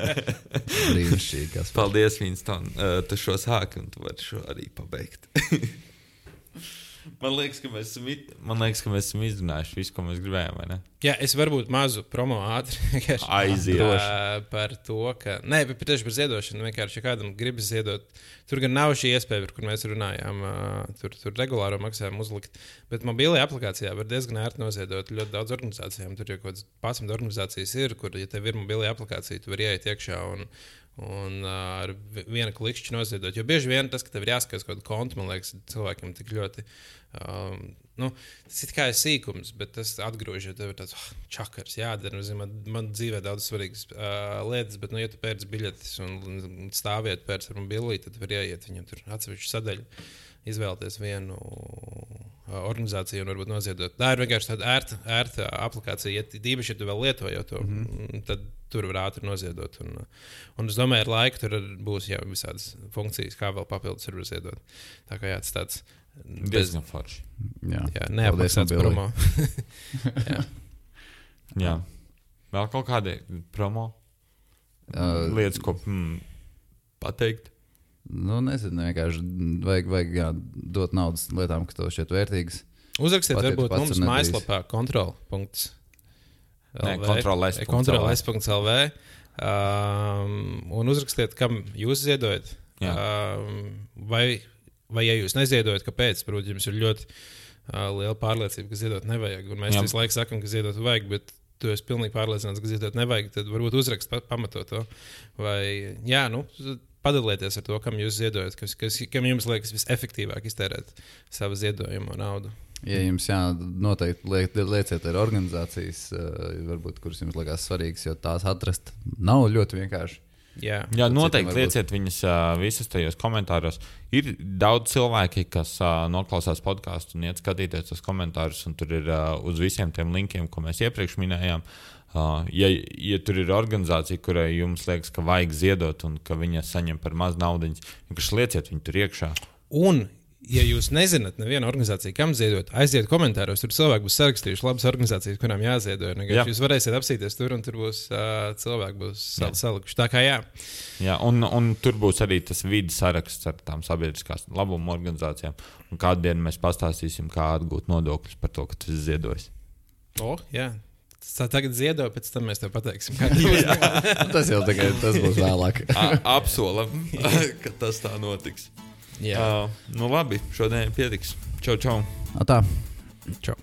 Brīnišķīgi. Paldies, Winston. Uh, tu šo sāki, un tu vari šo arī pabeigt. Man liekas, ka mēs esam, man liekas, ka mēs esam izrunājuši visu, ko mēs gribējām. Jā, es varbūt mazu promo ātri ā, par to, ka. Nē, bet tieši par ziedošanu. Vienkārši, ja kādam gribas ziedot, tur gan nav šī iespēja, par kur mēs runājām. Tur, tur regulāro maksājumu uzlikt. Bet mobilajā aplikācijā var diezgan ērti noziedot ļoti daudz organizācijām. Tur jau kaut kādas 11 organizācijas ir, kur, ja tev ir mobilajā aplikācija, tu vari ieiet iekšā. Un, Un uh, ar vi- vienu klikšķi noziedot. Jo bieži vien tas, ka tev ir jāskatās kaut kāda konta, man liekas, cilvēkiem tik ļoti. Um, nu, tas ir kā sīkums, bet tas atgriež, ja tev ir tāds oh, čakars, jādara. Nu, man, man dzīvē daudz svarīgas uh, lietas, bet, nu, ja tu pērci biļetes un stāviet pēc ar mobili, tad var ieiet viņam tur atsevišķu sadaļu. Izvēlēties vienu uh, organizāciju un varbūt noziedot. Tā ir vienkārši tāda ērta, ērta aplikācija. Ja tīpaši, ja tu vēl lieto jau to, mm -hmm. tad tur var ātri noziedot. Un, uh, un es domāju, ar laiku tur būs jau visādas funkcijas, kā vēl papildus var ziedot. Tā kā jā, tas tāds bez, Diezgan forši. Jā, jā, neapmaksāts promo. jā. Jā. Vēl kaut kādi promo Uh, lietas, ko mm, pateikt. Nu, nezinu, vienkārši vajag, vajag jā, dot naudas lietām, kas tev šķiet vērtīgas. Uzrakstiet, Pat, ja varbūt pats mums mājaslapā kontrol.s. Kontrol.lv. Um, un uzrakstiet, kam jūs ziedojat. Jā. Um, vai, vai, ja jūs neziedojat, kāpēc? Protams, jums ir ļoti uh, liela pārliecība, ka ziedot nevajag. Un mēs Jā. visu laiku sakām, ka ziedot vajag, bet tu esi pilnīgi pārliecināts, ka ziedot nevajag. Tad varbūt uzrakst pa, pamatot to. Vai, jā, nu, padalieties ar to, kam jūs ziedojat, kas, kas, kam jums liekas visefektīvāk iztērēt savu ziedojumu naudu. Ja jums jā, noteikti liek, lieciet ar organizācijas, uh, varbūt, kuras jums liekas svarīgas, jo tās atrast nav ļoti vienkārši. Jā, Jā, noteikti lieciet viņas uh, visas tajos komentāros. Ir daudz cilvēki, kas uh, noklausās podkāstu un iet skatīties tos komentārus, un tur ir uh, uz visiem tiem linkiem, ko mēs iepriekš minējām. Uh, ja, ja tur ir organizācija, kurai jums liekas, ka vajag ziedot un ka viņa saņem par maz naudas, vienkārši lieciet viņu tur iekšā. Un, ja jūs nezināt, neviena organizācija, kam ziedot, aiziet komentāros. Tur cilvēki būs sarakstījuši labas organizācijas, kurām jāziedo. Jā. Jā. Jūs varēsiet apsīties tur, un tur būs uh, cilvēki, būs sal salikuši. Tā kā jā, Jā, un, un tur būs arī tas vidas saraksts ar tām sabiedriskās labuma organizācijām. Un kādu dienu mēs pastāstīsim, kā atgūt nodokļus par to, ka tas ir ziedojis. oh, jā. Tā tagad ziedo, pēc tam mēs tev pateiksim, kā tas Tas jau tikai tas būs vēlāk. Apsolam, ka tas tā notiks. ir. Uh, nu labi, šodien pietiks. Čau, čau! Tā. Čau.